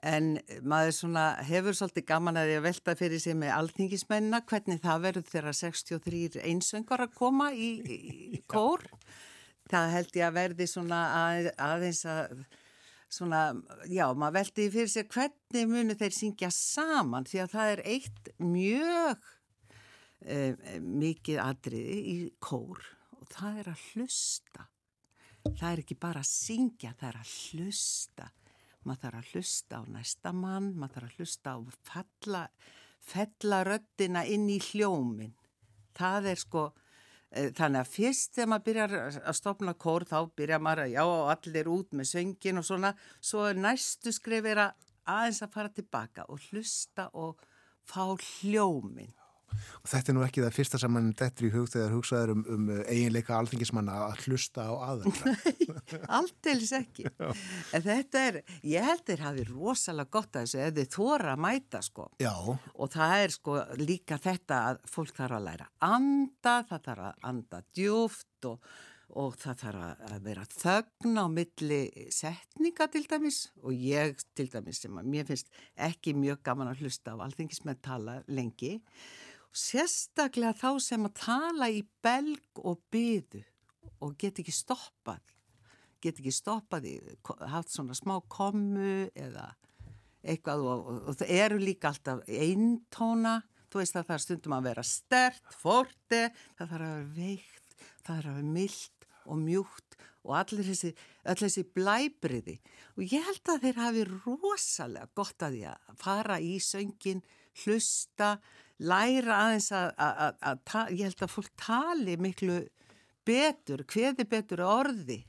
En maður svona hefur svolítið gaman að ég velta fyrir sig með alþingismennina hvernig það verður þegar 63 einsöngar að koma í, í kór. Það held ég að verði svona að, aðeins að svona, já, maður veldi fyrir sig hvernig munu þeir syngja saman því að það er eitt mjög eh, mikið atriði í kór og það er að hlusta. Það er ekki bara að syngja, það er að hlusta maður þarf að hlusta á næsta mann, maður þarf að hlusta á fella röddina inn í hljómin. Það er sko, eh, þannig að fyrst þegar maður byrjar að stopna kór þá byrjar maður að já allir út með söngin og svona, svo næstu skrifir að aðeins að fara tilbaka og hlusta og fá hljómin. Og þetta er nú ekki það fyrsta sem mann dettur í hug þegar hugsaður um, um eiginleika alþingismanna að hlusta á aðeins. Aldeilis ekki. En þetta er, ég held þeir hafi rosalega gott að þessu ef þið þóra að mæta sko. Já, Og það er sko líka þetta að fólk þarf að læra anda, það þarf að anda djúft og, og það þarf að- vera þögn á milli setninga til dæmis og ég til dæmis sem að mér finnst ekki mjög gaman að hlusta á alþingismenn tala lengi. Sérstaklega þá sem að tala í belg og byðu og get ekki stoppað, get ekki stoppað í, haft svona smá kommu eða eitthvað og, og, og það eru líka alltaf eintóna, þú veist að það er stundum að vera stert, forte, það þarf að vera veikt, það þarf að vera mildt og mjúkt og allir þessi, þessi blæbriði og ég held að þeir hafi rosalega gott að því að fara í söngin, hlusta, læra aðeins að, að, að, að ég held að fólk tali miklu betur, hveði betur orði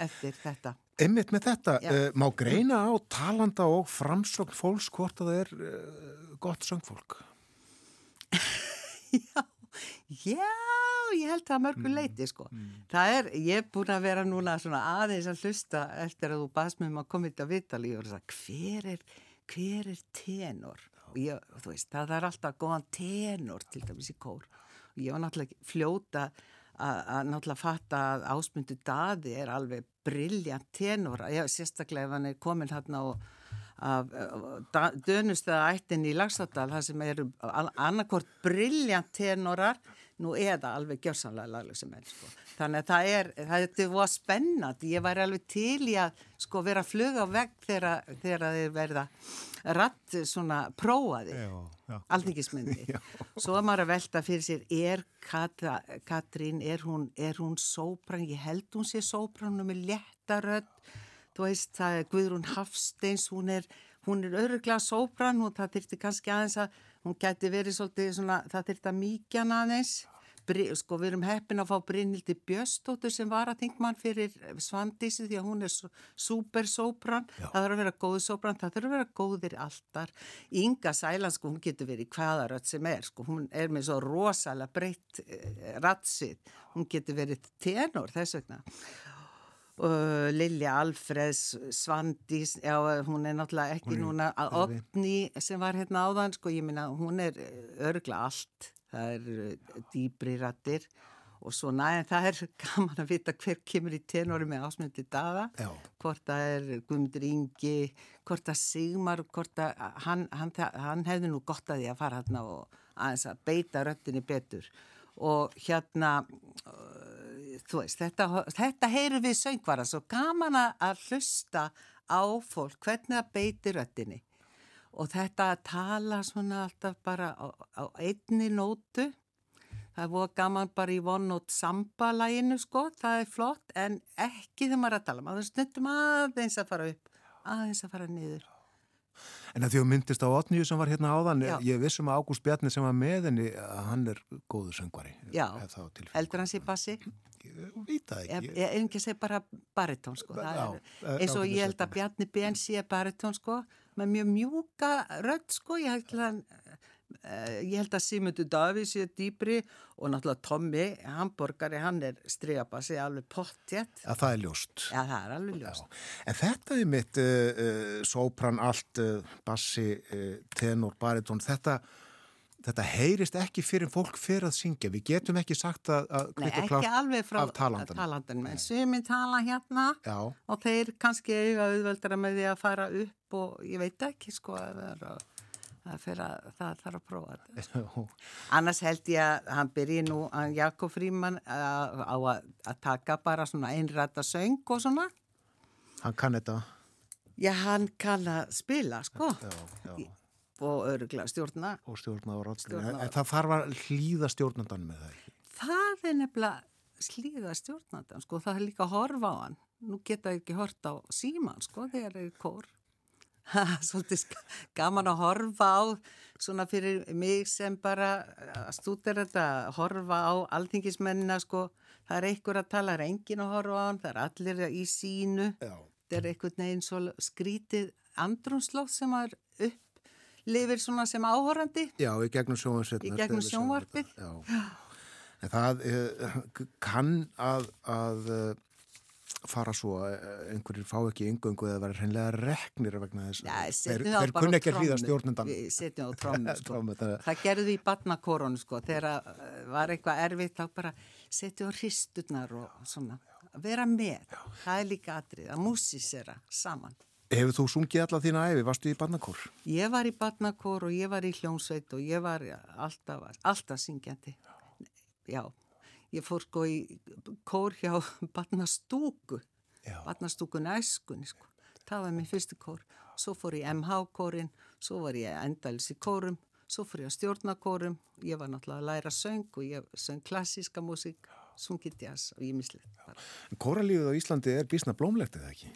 eftir þetta. einmitt með þetta uh, má greina á talanda og framsókn fólks hvort að það er uh, gott söngfólk. Já, já, ég held það að mörgu leiti sko. Það er, ég er búin að vera núna svona aðeins að hlusta eftir að þú baðst með maður að koma þetta að vitali og það hver er, hver er tenor? Ég, veist, það er alltaf góðan tenor til dæmis í kór. Og ég var náttúrulega fljóta að, náttúrulega fatta að ásmundu daði er alveg brilljant tenor. Ég, sérstaklega ef hann er komin hérna og af dönustæða ættin í Lagsadal það sem eru annarkort brilljant tenorar nú eða alveg gjörsamlega lagleg sem er sko. þannig að það er, það var spennandi. Ég væri alveg til í að sko vera að fluga á vegg þegar, þegar þeir verða ratt svona prófaði já. alþingismyndi svo er maður að velta fyrir sér er Kata, Katrín, er hún, er hún sópran, ég held hún sé er með léttarödd þú veist, það er Guðrún Hafsteins, hún er, hún er öruglega sóbrann og það þyrfti kannski aðeins að, hún geti verið svolítið svona, það þyrfti að mýkja hana aðeins. Sko, við erum heppin að fá Brynildi Bjöstóttur sem var að þingmann fyrir Svandísi því að hún er super sóbrann, það þarf að vera góð sóbrann, það þarf að vera góðir alltar. Inga Sæland, sko, hún getur verið hvaða rödd sem er, sko, hún er með svo rosalega breytt eh, ratsið, hún getur verið tenor þess vegna. Lilja Alfreds, Svandís, já hún er náttúrulega ekki er núna að opni sem var hérna áðan, sko ég minna hún er örgla allt, það er uh, dýbri rattir og svona en það er gaman að vita hver kemur í tenori með ásmundi daga, Já. hvort það er Guðmundur Ingi, hvort það Sigmar, hvort að hann, hann, hann hefði nú gott að því að fara hérna og aðeins að beita röttinni betur. Og hérna uh, þú veist, þetta, þetta heyrum við söngvara, svo gaman að- að hlusta á fólk, hvernig það beiti röttinni og þetta að tala svona alltaf bara á, á einni nótu það er búið gaman bara í vonnót sambalæginu sko, það er flott en ekki þegar maður er að tala maður er stundum aðeins að fara upp aðeins að fara niður En að því að myndist á Otniu sem var hérna áðan, Já. ég vissum að Ágúst Bjarni sem var með henni, að hann er góður söngvari. Já. Heldur hans í bassi Ég veit það ég ekki. er ekki að segja bara baritón sko Já, er, eins og ég held að. Bjarni Ben sé baritón sko með mjög mjúka rödd sko. Ég held að hann eh, ég held að Simundur Davíð sé dýbri og náttúrulega Tommy, hamborgari hann er strigabassi alveg pottjett Að það er ljóst. já það er alveg ljóst. En þetta er mitt uh, uh, sópran, allt, uh, bassi, tenor, baritón, þetta, þetta heyrist ekki fyrir fólk fyrir að syngja. Við getum ekki sagt að, að Nei, ekki alveg frá talandanum en sumi tala hérna Já, og þeir kannski eiga auðveldara með því að fara upp og ég veit ekki sko að það, er að, að, þarf að prófa þetta Annars held ég að hann byrji nú, hann Jakob Fríman á að, að taka bara svona einrætta söng og svona. hann kann þetta. Já, hann kann að spila, sko, Já, já. Og öruglega stjórna. Og stjórna á ráttslinu. Stjórna á- En það þarf að hlýða stjórnandan með það ekki. Það er nefnilega slíða stjórnandan, sko, það er líka að horfa á hann. Nú geta ég ekki hort á síman, sko, þegar er í kór. svolítið gaman að horfa á svona fyrir mig sem bara að stúdera þetta, horfa á alþingismennina sko, það er einhver að tala, það er engin að horfa á hann, það er allir í sínu, Já. þetta er einhvern veginn svo skrítið andrumslótt sem er upp, lifir svona sem áhorandi. Já, í gegnum sjónvarsveitnar. Í gegnum sjónvarpið. Já. En það uh, kann að, að uh, fara svo að einhverjir fá ekki yngöngu eða vera hreinlega reknir vegna þess. Já, þeir þeir á ekki að hlýða trommu. stjórnendan. Við setjum á trommu, sko. Það- gerðu við í badnakoronu, sko, þegar uh, var eitthvað erfitt, þá bara setjum á hristurnar og svona, vera með. Það er líka atrið, að músisera saman. Hefur þú sungið alla þína æfi? Varstu í barnakór? Ég var í badnakor og ég var í hljómsveit og ég var alltaf, alltaf syngjandi. Já, ég fór sko í kór hjá badnastúku, Já. badnastúkun æskunni sko. Það var minn fyrstu kór. Svo fór ég MH-kórin, svo var ég endælis í kórum, svo fór ég að stjórna kórum. Ég var náttúrulega að læra söng og ég söng klassíska músík, sungið jazz og ég mislið. Kóralífið á Íslandi er bísna blómlegt eða ekki?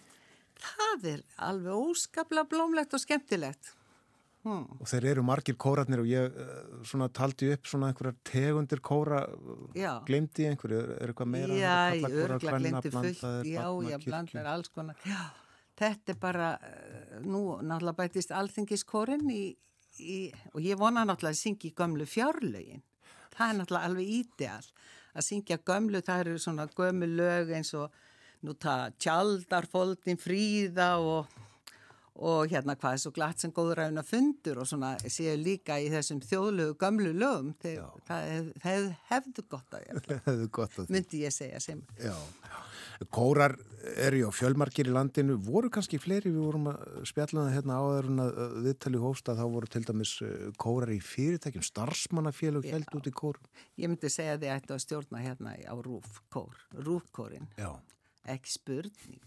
Það er alveg óskaplega blómlegt og skemmtilegt. Hmm. Og þeir eru margir kórarnir og ég uh, svona taldi upp svona einhverjar tegundir kóra, Já. glemdi ég einhverju, er, eitthvað meira? Já, ég örgla glemdi fullt, já, kirkju? blandar alls konar. Já, þetta er bara, eh, nú náttúrulega bætist alþingiskórin í, í, og ég vona náttúrulega að syngja í gömlu fjárlögin. Það er náttúrulega alveg ídeal að syngja gömlu, það eru svona gömlu lög eins og nú það tjaldarfoldin fríða og og hérna hvað er svo glatt sem góður ræðuna fundur og svona séu líka í þessum þjóðlegu gömlu lögum þegar það hef, hef, hefðu gott að er gott að því. myndi ég segja sem Já. Kórar eru já fjölmarkir í landinu, voru kannski fleiri, við vorum að spjalla það hérna áður en að viðtali hófsta, þá voru til dæmis eh, kórar í fyrirtækjum, starfsmannafélug Já. held út í kórum. Ég myndi segja að ættu að stjórna hérna á rúf, kór, rúfkórin, Já. Ekki spurning.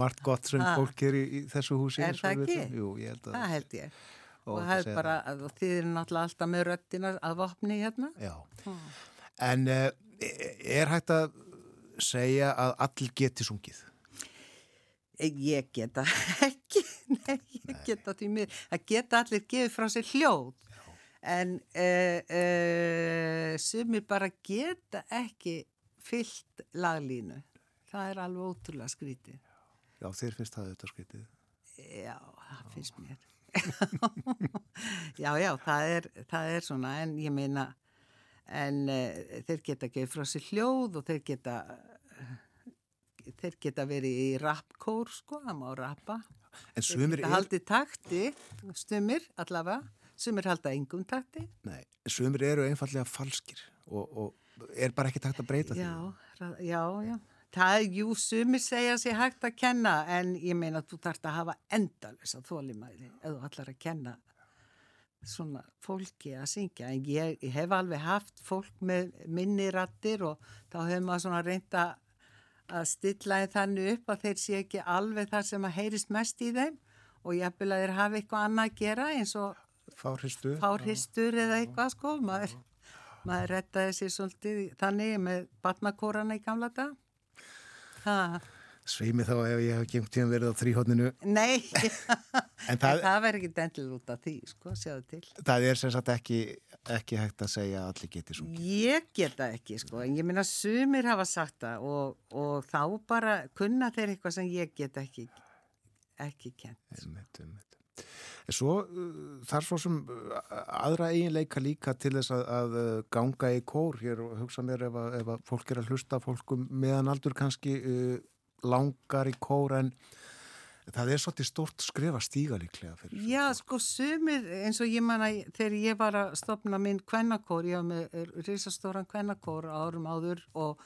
Margt gott sem fólk er í, þessu húsi. Er það ekki? Jú, ég held að. Það held ég. Og Og það er bara, og þið eru náttúrulega alltaf með röttina að vopni hérna. Já. En uh, er hægt að segja að allir geti sungið? Ég geta ekki, nei, ég geta því mér. Það geta allir gefið frá sér hljóð. En uh, uh, sumir bara geta ekki fyllt laglínu. Það er alveg ótrúlega skrítið. Já, þér finnst það þetta skritið. Já, það finnst mér. já, já, það er, það er svona, en ég meina, en uh, þeir geta gefið frá sér hljóð og þeir geta, uh, þeir geta verið í rappkór, sko, það má rappa. En Þeir sumir geta er, haldið takti, stumir allavega, sumir halda engum takti. nei, sumir eru einfallega falskir og, og er bara ekki takt að breyta því. Já, já, já. Það er, jú, sumir segja sér hægt að kenna, en ég meina að þú þarft að hafa endalisa þólimæði ef þú ætlar að kenna svona fólki að syngja. En ég, ég hef alveg haft fólk með minni rattir og þá hefur maður svona reynda að stilla þannig upp að þeir sé ekki alveg það sem að heyrist mest í þeim og ég að þeir hafi eitthvað annað að gera eins og Fárhistu. fárhistur eða eitthvað sko, maður, maður rettaði sér svolítið þannig með batnakórana í gamla dag. Sveimi þá ef ég hef gengt tíma verið á þrýhóttinu. nei, En það, það, það verður ekki dendil út af því, sko, sjáðu til. það er sem sagt ekki, ekki hægt að segja að allir geti sungið. Ég geta ekki, sko, en ég minna sumir hafa sagt það og, og þá bara kunna þeir eitthvað sem ég get ekki, ekki kent. Einmitt, einmitt. Svo uh, þar svo sem uh, aðra eiginleika líka til þess að, að uh, ganga í kór hér og hugsa mér ef að, ef að fólk er að hlusta fólkum meðan aldur kannski uh, langar í kór en það er svolítið stort skrifa stíga líklega fyrir. Já, sko, sumir, eins og ég manna, þegar ég var að stopna minn kvennakór, ég var með risastóran kvennakór árum áður og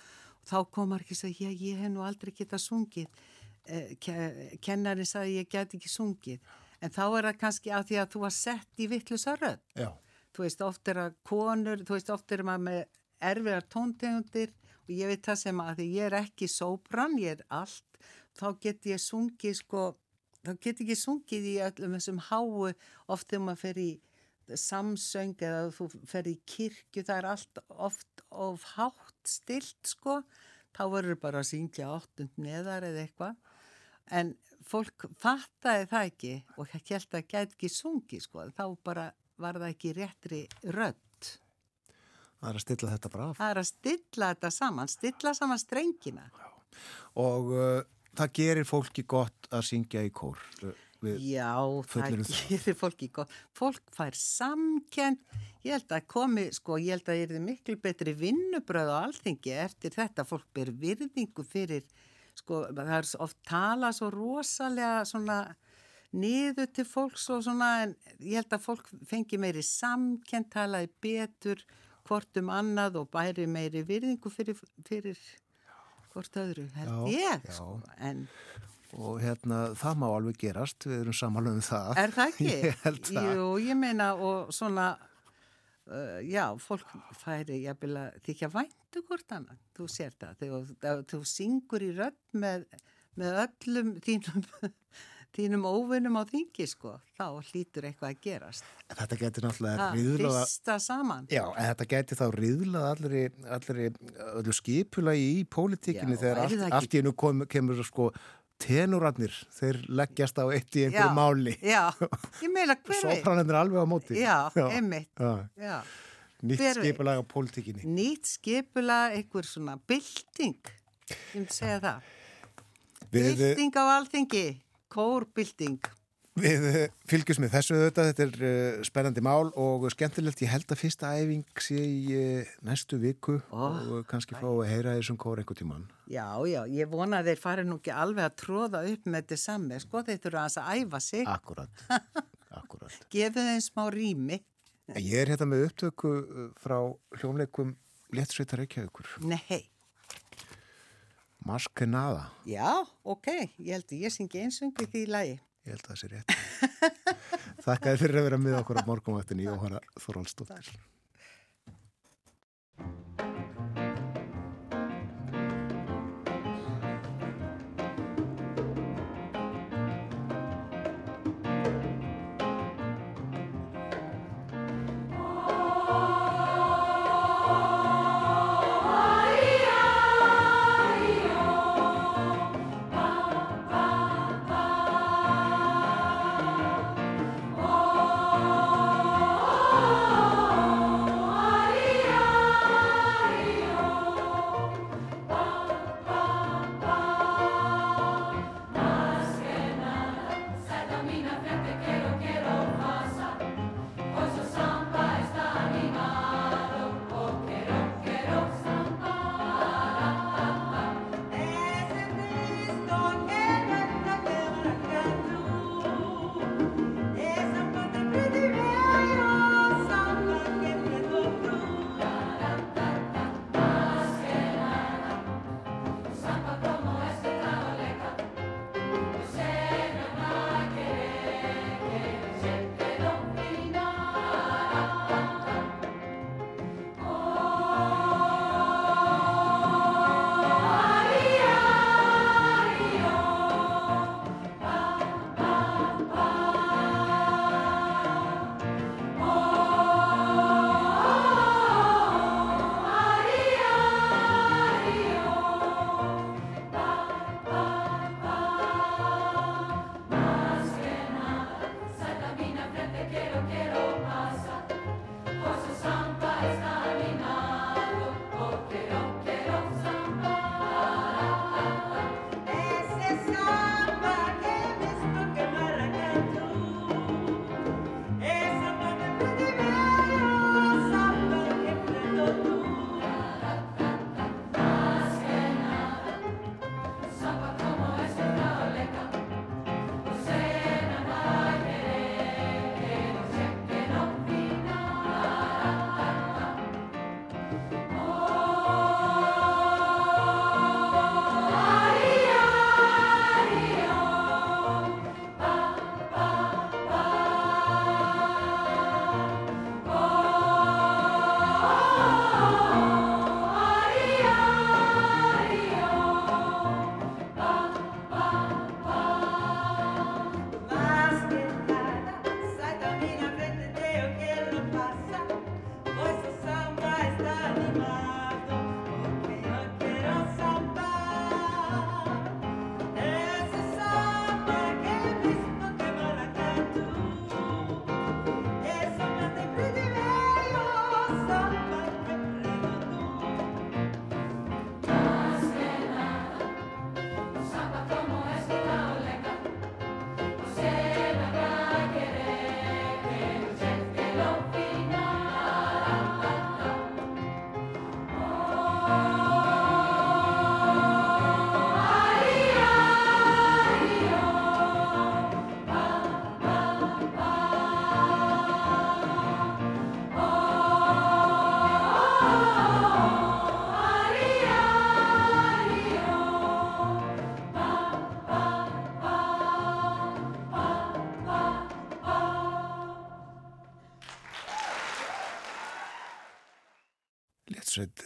þá komar ekki að segja, ég hef nú aldrei getað sungið. Eh, ke- Kennarinn sagði, ég get ekki sungið. En þá er það kannski að því að þú var sett í vittlusa rödd. Já, Þú veist, oft er að konur, þú veist, oft er maður með erfiðar tóntegundir og ég veit það sem að því ég er ekki sóbrann, ég er allt, þá get ég sungið, sko, þá get ég ekki sungið í öllum þessum háu, oft þegar maður fer í samsöng eða þú fer í kirkju, það er allt oft of hátt stilt, sko, þá verður bara að syngja áttund neðar eða eitthvað. En fólk fattaði það ekki og held að gæti ekki sungi sko, þá bara var það ekki réttri rödd. Það er að stilla þetta bara af. Það er að stilla þetta saman, stilla saman strengina. Og uh, það gerir fólki gott að syngja í kór. Uh, Við Já, það. gerir fólki gott. Fólk fær samkend, ég held að komi, sko, ég held að það er miklu betri vinnubröð á alþingi eftir þetta. Fólk ber virðingu fyrir, sko, það er oft tala svo rosalega svona niður til fólks og svona, en ég held að fólk fengi meiri samkend, talaði betur, hvort um annað og bæri meiri virðingu fyrir, fyrir hvort öðru, held Já, ég, sko, en... Og hérna, það má alveg gerast, við erum samanlega um það. Er það ekki? Ég held það. Jú, ég meina og svona, uh, já, fólk færi jafnvel þykja væntu hvort annað. Þú sér það, þegar þú syngur í rödd með, með öllum þínum, þínum óvinnum á þingi, sko, þá hlýtur eitthvað að gerast. En Þetta getur náttúrulega riðlaða... Já, en þetta geti þá riðlað allri, allri öllu skipulagi í pólitíkinni þegar allt, allt í hennu kemur sko tenurarnir, þeir leggjast á eitt í einhverju Já, máli. Já, ég meina hver veit. Sopranendur alveg á móti. Já, einmitt. Já, Já, nýtt skipulag á pólitíkinni. nýtt skipula, einhver svona bylting, ég myndi segja það. Við, Bylting á alþingi, kórbylting. Við eh, fylgjumst með þessu þetta, þetta er uh, spennandi mál og skemmtilegt, ég held að fyrsta æfing sé í uh, næstu viku Ó, og kannski fá að heyra þessum kór einhver tíman. Já, já, ég vona að þeir fari nú ekki alveg að tróða upp með þetta samme, sko, þeir þurfa aðeins að æfa sig, Akkurat, akkurat. gefið þeim smá rými. Ég er hérna með upptöku frá hljómleikum Léttsveitar Reykjavíkur. Nei, Maskenada, já, ok, ég held að ég syngi einsungi því lagi. Ég held að það sé rétt. Þakka þér fyrir að vera með okkur á morgunvaktinni Jóhanna Þorvaldsdóttir.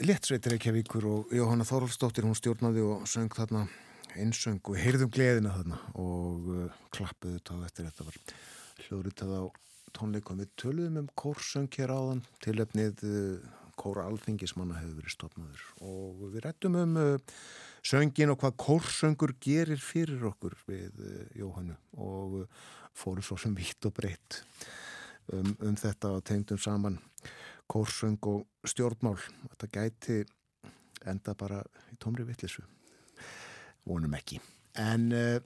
Lettsveit Reykjavíkur og Jóhanna Þorvaldsdóttir hún stjórnaði og söng þarna einsöng og heyrðum gleðina þarna og uh, klappuðu þá eftir þetta var hljóðritað á tónleikum. Við töluðum um kórsöng hér áðan tilöfnið uh, kóra alþingismanna hefur verið stopnaður og við rættum um uh, söngin og hvað kórsöngur gerir fyrir okkur við Jóhannu og fórum svo sem vitt og breytt um, um þetta og tengdum saman kórsöng og stjórnmál. Þetta gæti enda bara í tómri vittlisu vonum ekki. En uh,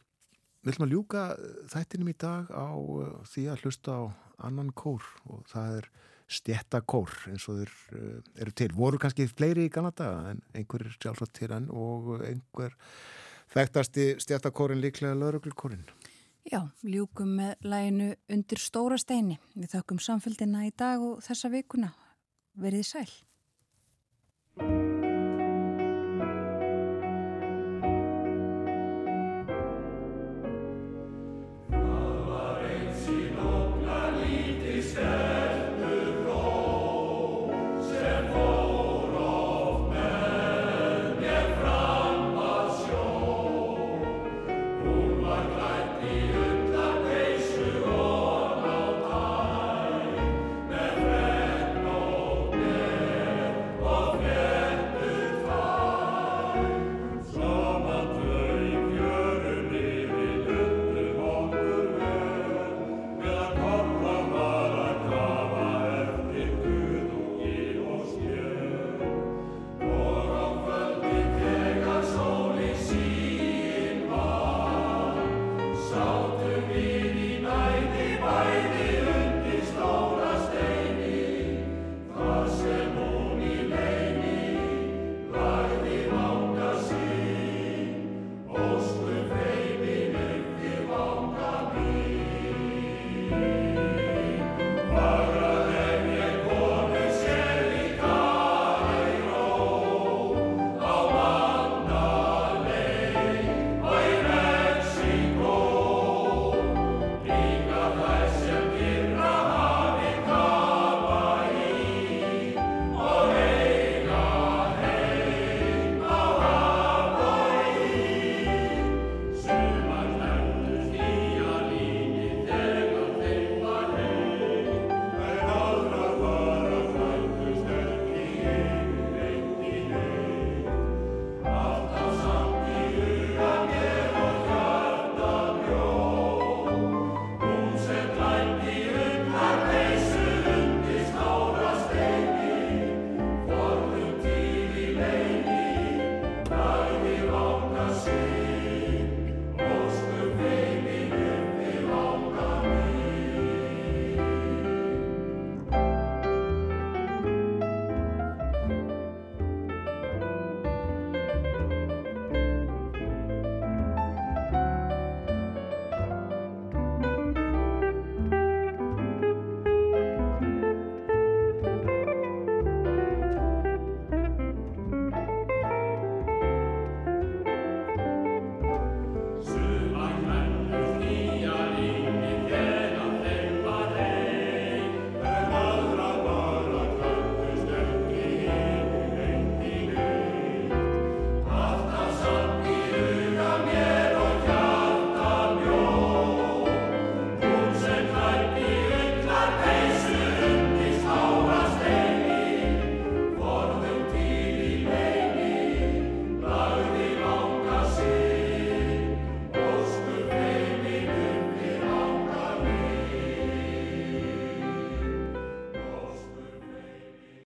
við ætlum að ljúka þættinum í dag á uh, því að hlusta á annan kór og það er stjettakór eins og þeir uh, eru til. Voru kannski fleiri í Kanada en einhver er sjálfsagt til enn og einhver þekktasti stjettakórin líklega lauruglukórin Já, ljúkum með læginu undir stóra steini. Við þökkum samfélgina í dag og þessa vikuna. Verðið sæl.